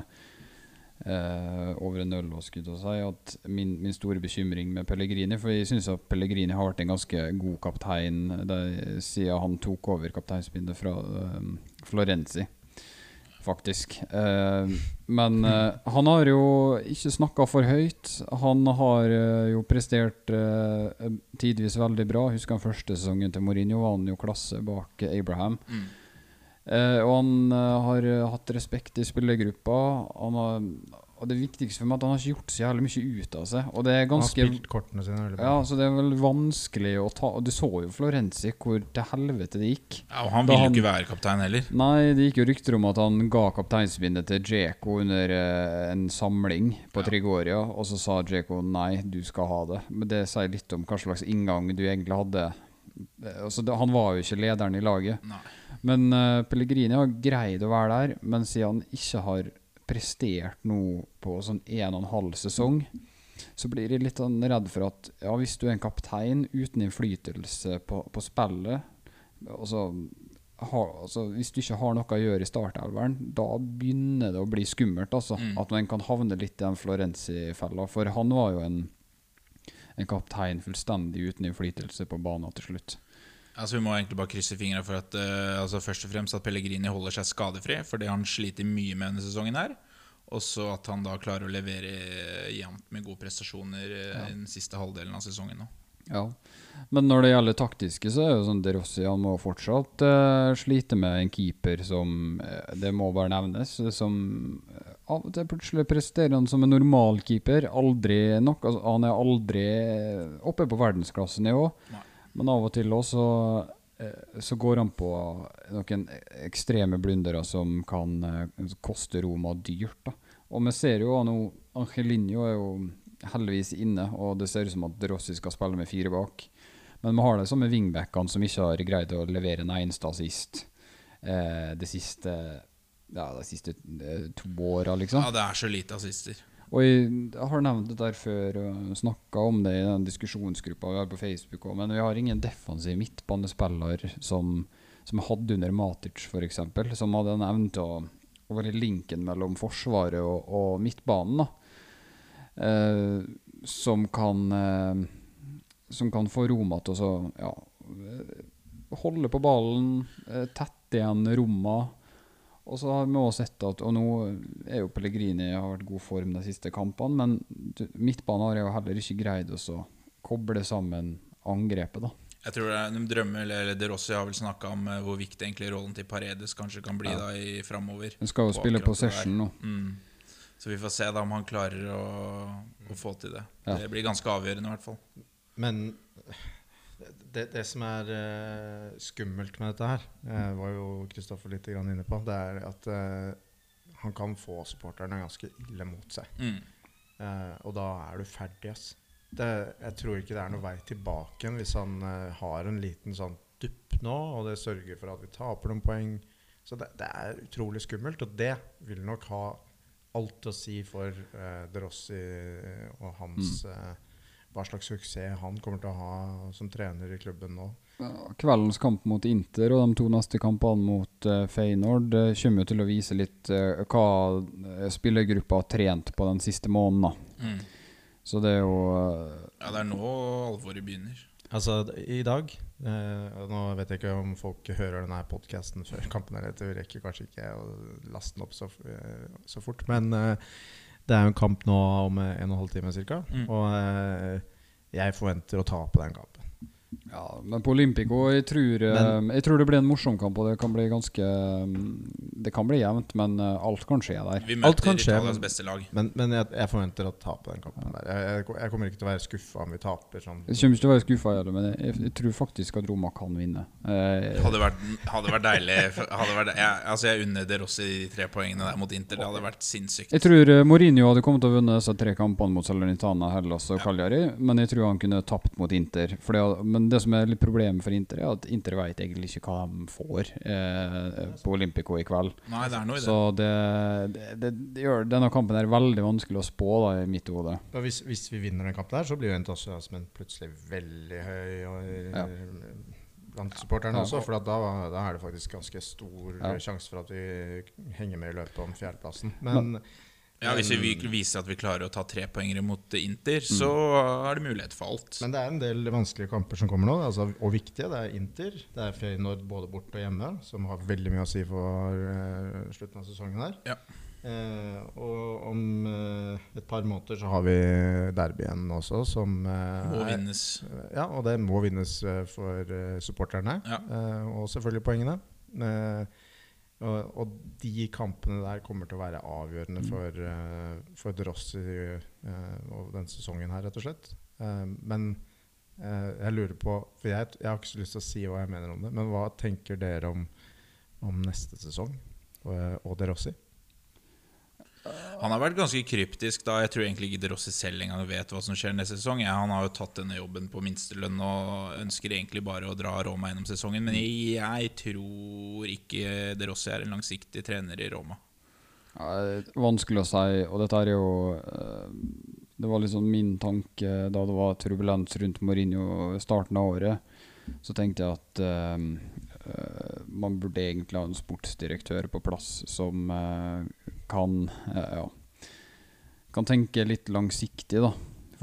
uh, over en øl, og skudd å si, at min, min store bekymring med Pellegrini For jeg syns at Pellegrini har vært en ganske god kaptein det, siden han tok over kapteinspinnet fra uh, Florenzi. Faktisk. Eh, men eh, han har jo ikke snakka for høyt. Han har eh, jo prestert eh, tidvis veldig bra. Husker han første sesongen til Mourinho, var han jo klasse bak Abraham.
Mm.
Eh, og han eh, har hatt respekt i spillergruppa. Han har, og det viktigste for meg er at han har ikke gjort så jævlig mye ut av seg. Og det er
Han har spilt kortene sine veldig bra.
Ja, så det er vel vanskelig å ta Og du så jo Florenzi, hvor til helvete det gikk.
Ja, og han ville jo ikke være kaptein heller.
Nei, det gikk jo rykter om at han ga kapteinsbindet til Djeko under uh, en samling på
Ja.
Trigoria, og så sa Djeko nei, du skal ha det. Men det sier litt om hva slags inngang du egentlig hadde. Eh, Altså, det, han var jo ikke lederen i laget.
Nei.
Men uh, Pellegrini har greid å være der, men siden han ikke har prestert nå på sånn en og en halv sesong, så blir jeg litt sånn redd for at ja, hvis du er en kaptein uten innflytelse på, på spillet altså, ha, altså, Hvis du ikke har noe å gjøre i startelveren, da begynner det å bli skummelt. Altså,
Mm.
At man kan havne litt i den Florenzi-fella. For han var jo en, en kaptein fullstendig uten innflytelse på banen til slutt.
Altså Vi må egentlig bare krysse fingra for at uh, altså først og fremst at Pellegrini holder seg skadefri, for det har han slitt mye med denne sesongen. her Og så at han da klarer å levere jevnt med gode prestasjoner eh, i den siste halvdelen av sesongen. nå
Ja, men når det gjelder taktiske, så er jo sånn De Rossi han må fortsatt uh, slite med en keeper som Det må bare nevnes. Som av og til plutselig presterer han som en normal keeper. Aldri nok. Altså, han er aldri oppe på verdensklassenivå.
Nei.
Men av og til også eh, så går han på noen ekstreme blundere som kan eh, koste Roma dyrt. da. Og vi ser jo nå Angelinho er jo heldigvis inne, og det ser ut som at Rossi skal spille med fire bak. Men vi har det som med wingbackene som ikke har greid å levere en eneste assist eh, de siste ja, de siste eh, to åra, liksom.
Ja, det er så lite assister.
Og jeg, har nevnt det der før og snakka om det i den diskusjonsgruppa vi har på Facebook òg, men vi har ingen defensiv midtbanespiller som, som hadde under Matic, f.eks., som hadde en evne til å, å være linken mellom forsvaret og, og midtbanen. Eh, som kan eh, Som kan få Roma til å ja, eh, holde på ballen, eh, tette igjen romma. Og så har vi også sett at Og nå er jo Pellegrini har vært i god form de siste kampene, men midtbanen har jo heller ikke greid å så koble sammen angrepet, da.
Jeg tror det er, De drømmer, eller, De Rossi har vel snakka om eh, hvor viktig egentlig rollen til Paredes kanskje kan bli
Ja.
da i framover.
Han skal jo
På
spille
på session
possession nå.
Mm. Så vi får se da om han klarer å, å få til det.
Ja.
Det blir ganske avgjørende, i hvert fall.
Men det, det som er uh, skummelt med dette her, uh, var jo Kristoffer litt grann inne på, det er at uh, han kan få supporterne ganske ille mot seg.
Mm.
Og da er du ferdig, ass. Det, jeg tror ikke det er noen vei tilbake hvis han har en liten sånn dupp nå, og det sørger for at vi taper noen poeng. Så det, det er utrolig skummelt, og det vil nok ha alt å si for De Rossi og hans eh, Hva slags suksess han kommer til å ha som trener i klubben nå.
Kveldens kamp mot Inter og de to neste kampene mot uh, Feyenoord eh, kommer til å vise litt eh, hva eh, spillergruppa har trent på den siste måneden.
Mm.
Så det er jo eh,
Ja, det er nå alvoret begynner.
Altså, i dag eh, Nå vet jeg ikke om folk hører denne podkasten før kampen, eller du rekker kanskje ikke å laste den opp så, eh, så fort. Men eh, det er jo en kamp nå om eh, en og en halv time ca.
Mm.
Og eh, jeg forventer å tape den kampen.
Ja, men på Olympico jeg tror, men, jeg tror det blir en morsom kamp, og det kan bli ganske mm, Det kan bli jevnt, men eh, alt kan skje der.
Vi møter
kan
Italias beste lag.
Men, men jeg, jeg forventer å tape den kampen der. Jeg, jeg, jeg kommer ikke til å være skuffa om vi taper sånn.
Jeg kommer ikke til å være skuffa, men jeg, jeg tror faktisk at Roma kan vinne. Eh,
Hadde vært, hadde vært deilig hadde vært, jeg, Altså Jeg unner De Rossi de tre poengene der mot Inter. Det hadde vært sinnssykt.
Jeg tror eh, Mourinho hadde kommet til å vunne disse tre kampene mot Salernitana, Hellas og Cagliari, men jeg tror han kunne tapt mot Inter. Fordi, det, men det som er litt problemet for Inter, er at Inter vet egentlig ikke hva de får eh, på Olympico i kveld.
Nei, det er noe i det.
Så det, det, det, det gjør denne kampen er veldig vanskelig å spå da, i mitt hode.
Hvis, hvis vi vinner den kampen her, så blir jo entusiasmen plutselig veldig høy og,
Ja.
blant supporterne
Ja.
også. For da, da er det faktisk ganske stor
Ja.
sjanse for at vi henger med i løpet om fjerdeplassen. Men
Ja, Hvis vi viser at vi klarer å ta tre poenger mot Inter,
Mm.
så er det mulighet for alt.
Men det er en del vanskelige kamper som kommer nå, altså, og viktige. Det er Inter, det er Feyenoord både borte og hjemme, som har veldig mye å si for uh, slutten av sesongen her.
Ja.
Uh, og om uh, et par måneder så har vi derbyen også, som
Må
er-
vinnes.
Ja, og det må vinnes for supporterne,
Ja.
og selvfølgelig poengene. Eh, og, og de kampene der kommer til å være avgjørende for, uh, for Drossi uh, og den sesongen her, rett og slett. Uh, men eh, jeg lurer på For jeg, jeg har ikke så lyst til å si hva jeg mener om det, men hva tenker dere om, om neste sesong og, og De Rossi?
Han har vært ganske kryptisk da. Jeg tror egentlig ikke De Rossi selv engang vet hva som skjer neste sesong. Ja, han har jo tatt denne jobben på minstelønn og ønsker egentlig bare å dra Roma gjennom sesongen. Men jeg, jeg tror ikke De Rossi er en langsiktig trener i Roma.
Ja, det er vanskelig å si, og dette er jo eh, Det var liksom min tanke da det var turbulens rundt Mourinho starten av året. Så tenkte jeg at eh, man burde egentlig ha en sportsdirektør på plass som eh, kan eh, ja, kan tenke litt langsiktig, da.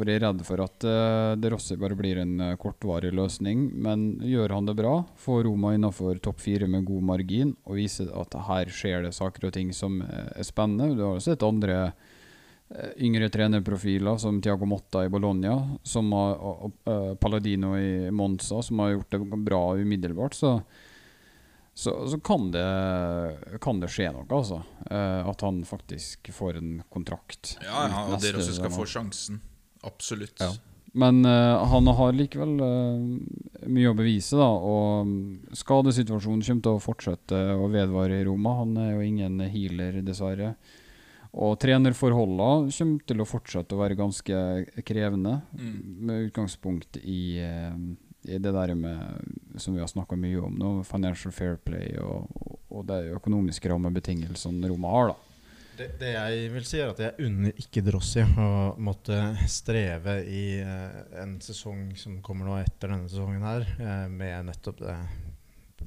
For jeg er redd for at uh, De Rossi bare blir en eh, kortvarig løsning. Men gjør han det bra, får Roma innafor topp fire med god margin og viser at her skjer det saker og ting som eh, er spennende. Du har jo sett andre eh, yngre trenerprofiler som Tiago Motta i Bologna som har, og, eh, Palladino i Monza, som har gjort det bra umiddelbart. Så, så, så kan, det, kan det skje noe, altså. Eh, at han faktisk får en kontrakt.
Ja, ja og dere også skal få sjansen. Absolutt.
Ja. Men eh, han har likevel eh, mye å bevise, da. Og skadesituasjonen kommer til å fortsette å vedvare i Roma. Han er jo ingen healer, dessverre. Og trenerforholdene kommer til å fortsette å være ganske krevende,
Mm.
med utgangspunkt i, eh, i det der med som vi har snakka mye om nå, financial fair play og, og de økonomiske rammebetingelsene Roma har. da.
Det, det jeg vil si, er at jeg unner ikke Drossi å måtte streve i eh, en sesong som kommer nå etter denne sesongen her, eh, med nettopp det,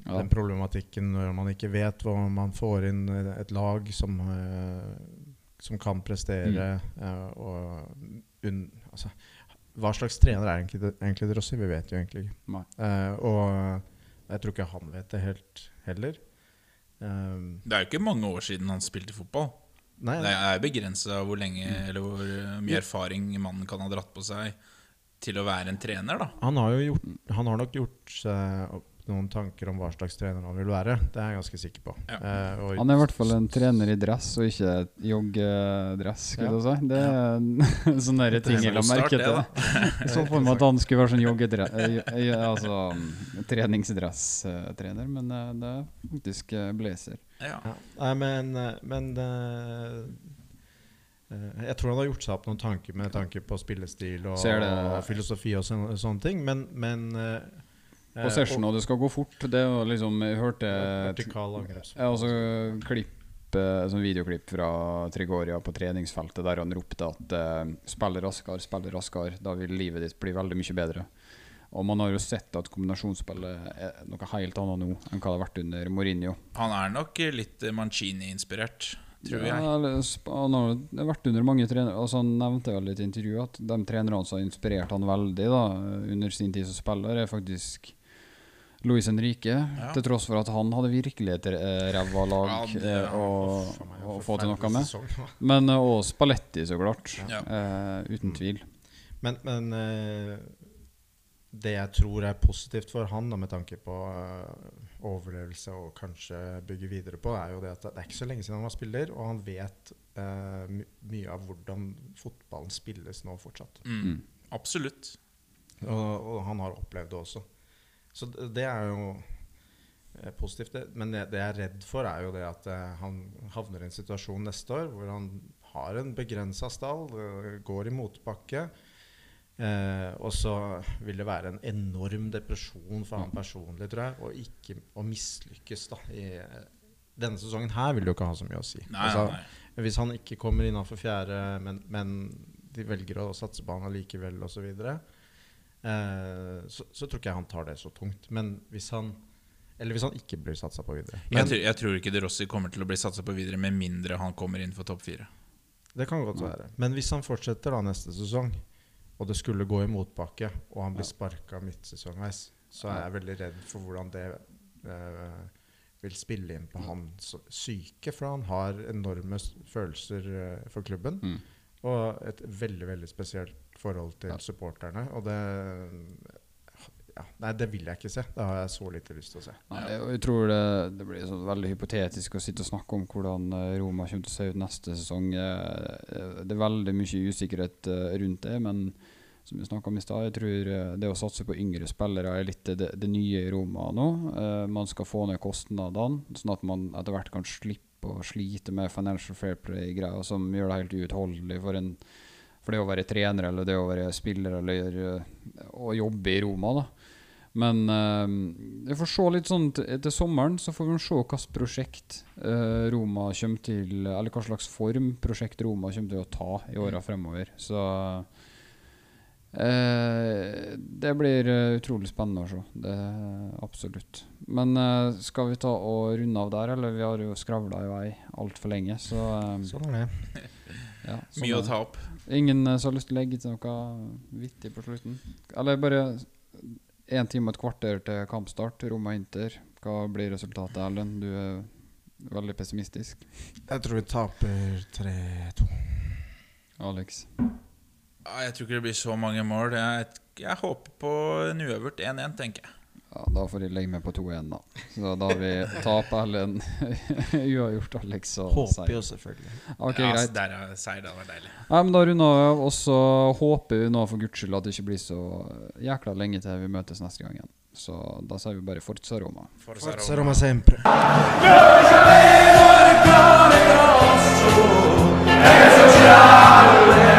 Ja.
den problematikken når man ikke vet hva man får inn et lag som, eh, som kan prestere. eh, og unn, altså, hva slags trener er egentlig, egentlig Drossi? Vi vet jo egentlig ikke. Eh, og jeg tror ikke han vet det helt heller. Um,
Det er jo ikke mange år siden han spilte fotball.
nei,
Det er begrensa hvor lenge eller hvor eh, mye erfaring mannen kan ha dratt på seg til å være en trener, da.
Han har jo gjort, han har nok gjort seg opp noen tanker om hva slags trener han vil være. Det er jeg ganske sikker på.
Ja.
Eh, og,
Han er i hvert fall en trener i dress, og ikke joggedress. skulle
Ja.
si. Det er ja. sånne der ting jeg la merke til. så for meg at han skulle være sånn joggedress Altså mm, treningsdresstrener, men eh, det er faktisk eh, blazer.
Ja.
ja. Nei, men, eh, men eh, eh, Jeg tror han har gjort seg opp noen tanker med tanke på spillestil og, og filosofi og sånne, sånne ting, men, men eh, eh,
Possession, og det skal gå fort. Det er liksom Jeg hørte
Vertikal angreps.
Ja, altså klipp eh, sånn videoklipp fra Trigoria på treningsfeltet der han ropte at uh, 'spill raskere, spill raskere', da vil livet ditt bli veldig mye bedre. Og man har jo sett at kombinasjonsspillet er noe helt annet nå enn hva det har vært under Mourinho.
Han er nok litt Mancini-inspirert, tror
Ja,
jeg.
han har vært under mange trenere Altså Han nevnte jo litt i intervjuet at de trenerne som har inspirert han veldig da under sin tid som spiller, er faktisk Luis Henrique.
Ja.
Til tross for at han hadde virkelig et eh, ræva lag
Ja,
eh, å
meg,
å få til noe med.
sesong.
Men eh, og Spalletti, så klart.
Ja.
Eh, uten tvil.
Men, men eh, det jeg tror er positivt for han, da, med tanke på overlevelse og kanskje bygge videre på, er jo det at det er ikke så lenge siden han var spiller, og han vet my mye av hvordan fotballen spilles nå fortsatt.
Mm. Absolutt.
Og, og han har opplevd det også. Så det, er jo eh, positivt. Men det, jeg er redd for, er jo det at eh, han havner i en situasjon neste år hvor han har en begrensa stall, eh, går i motbakke. Eh, og så vil det være en enorm depresjon for han personlig, tror jeg, og ikke å mislykkes. da i, Denne sesongen her vil det jo ikke ha så mye å si.
Nei,
Altså,
nei,
hvis han ikke kommer innafor fjerde, men, men de velger å satse på han allikevel osv., eh, så, så tror ikke jeg han tar det så tungt. Men hvis han Eller hvis han ikke blir satsa på videre.
Jeg, tror, jeg tror ikke De Rossi kommer til å bli satsa på videre med mindre han kommer inn for topp fire.
Det kan godt være. Men hvis han fortsetter da neste sesong, og det skulle gå i motbakke, og han blir sparka midtsesongveis, så er jeg veldig redd for hvordan det uh, vil spille inn på hans syke. For han har enorme følelser uh, for klubben.
Mm.
Og et veldig veldig spesielt forhold til
Ja.
supporterne. Og det ja, Nei, det vil jeg ikke se. Det har jeg så lite lyst til å se.
Nei, jeg tror det, det blir sånn veldig hypotetisk å sitte og snakke om hvordan eh, Roma kommer til å se ut neste sesong. Eh, eh, Det er veldig mye usikkerhet rundt det, men som vi snakka om i stad, jeg tror det å satse på yngre spillere er litt det, det nye i Roma nå. Man skal få ned kostnadene, sånn at man etter hvert kan slippe å slite med financial fair play-greier som gjør det helt uutholdelig for en for det å være trener eller det å være spiller eller eh, å jobbe i Roma. da men eh, vi får se litt sånn til, til sommeren, så får vi se hvilket prosjekt uh, Roma kommer til Eller hva slags form prosjekt Roma kommer til å ta i åra fremover. Så uh, det blir utrolig spennende å se. Det Absolutt. Men skal vi ta og runde av der, eller? Vi har jo skravla i vei altfor lenge, så
Sånn er det.
ja, sånn
Mye
er
å ta opp.
Ingen eh, som har lyst til å legge til noe vittig på slutten? Eller bare én time og et kvarter til kampstart, Roma Inter. Hva blir resultatet, Erlend? Du er veldig pessimistisk.
Jeg tror vi taper 3-2.
Alex.
Jeg tror ikke det blir så mange mål. Jeg, jeg håper på en uøvert 1-1, tenker jeg.
Ja, da får jeg legge meg på 2-1, da. Så da har vi tap Ellen [laughs] uavgjort Alex og
Håper
seier.
jo selvfølgelig.
Okay,
ja,
greit.
der er seier, da var deilig.
Ja, men Da runder vi av, og så håper vi nå for guds skyld at det ikke blir så jækla lenge til vi møtes neste gang igjen. Så da sier vi bare Forza Roma.
Forza
Forza
Roma.
Roma sempre.
Là,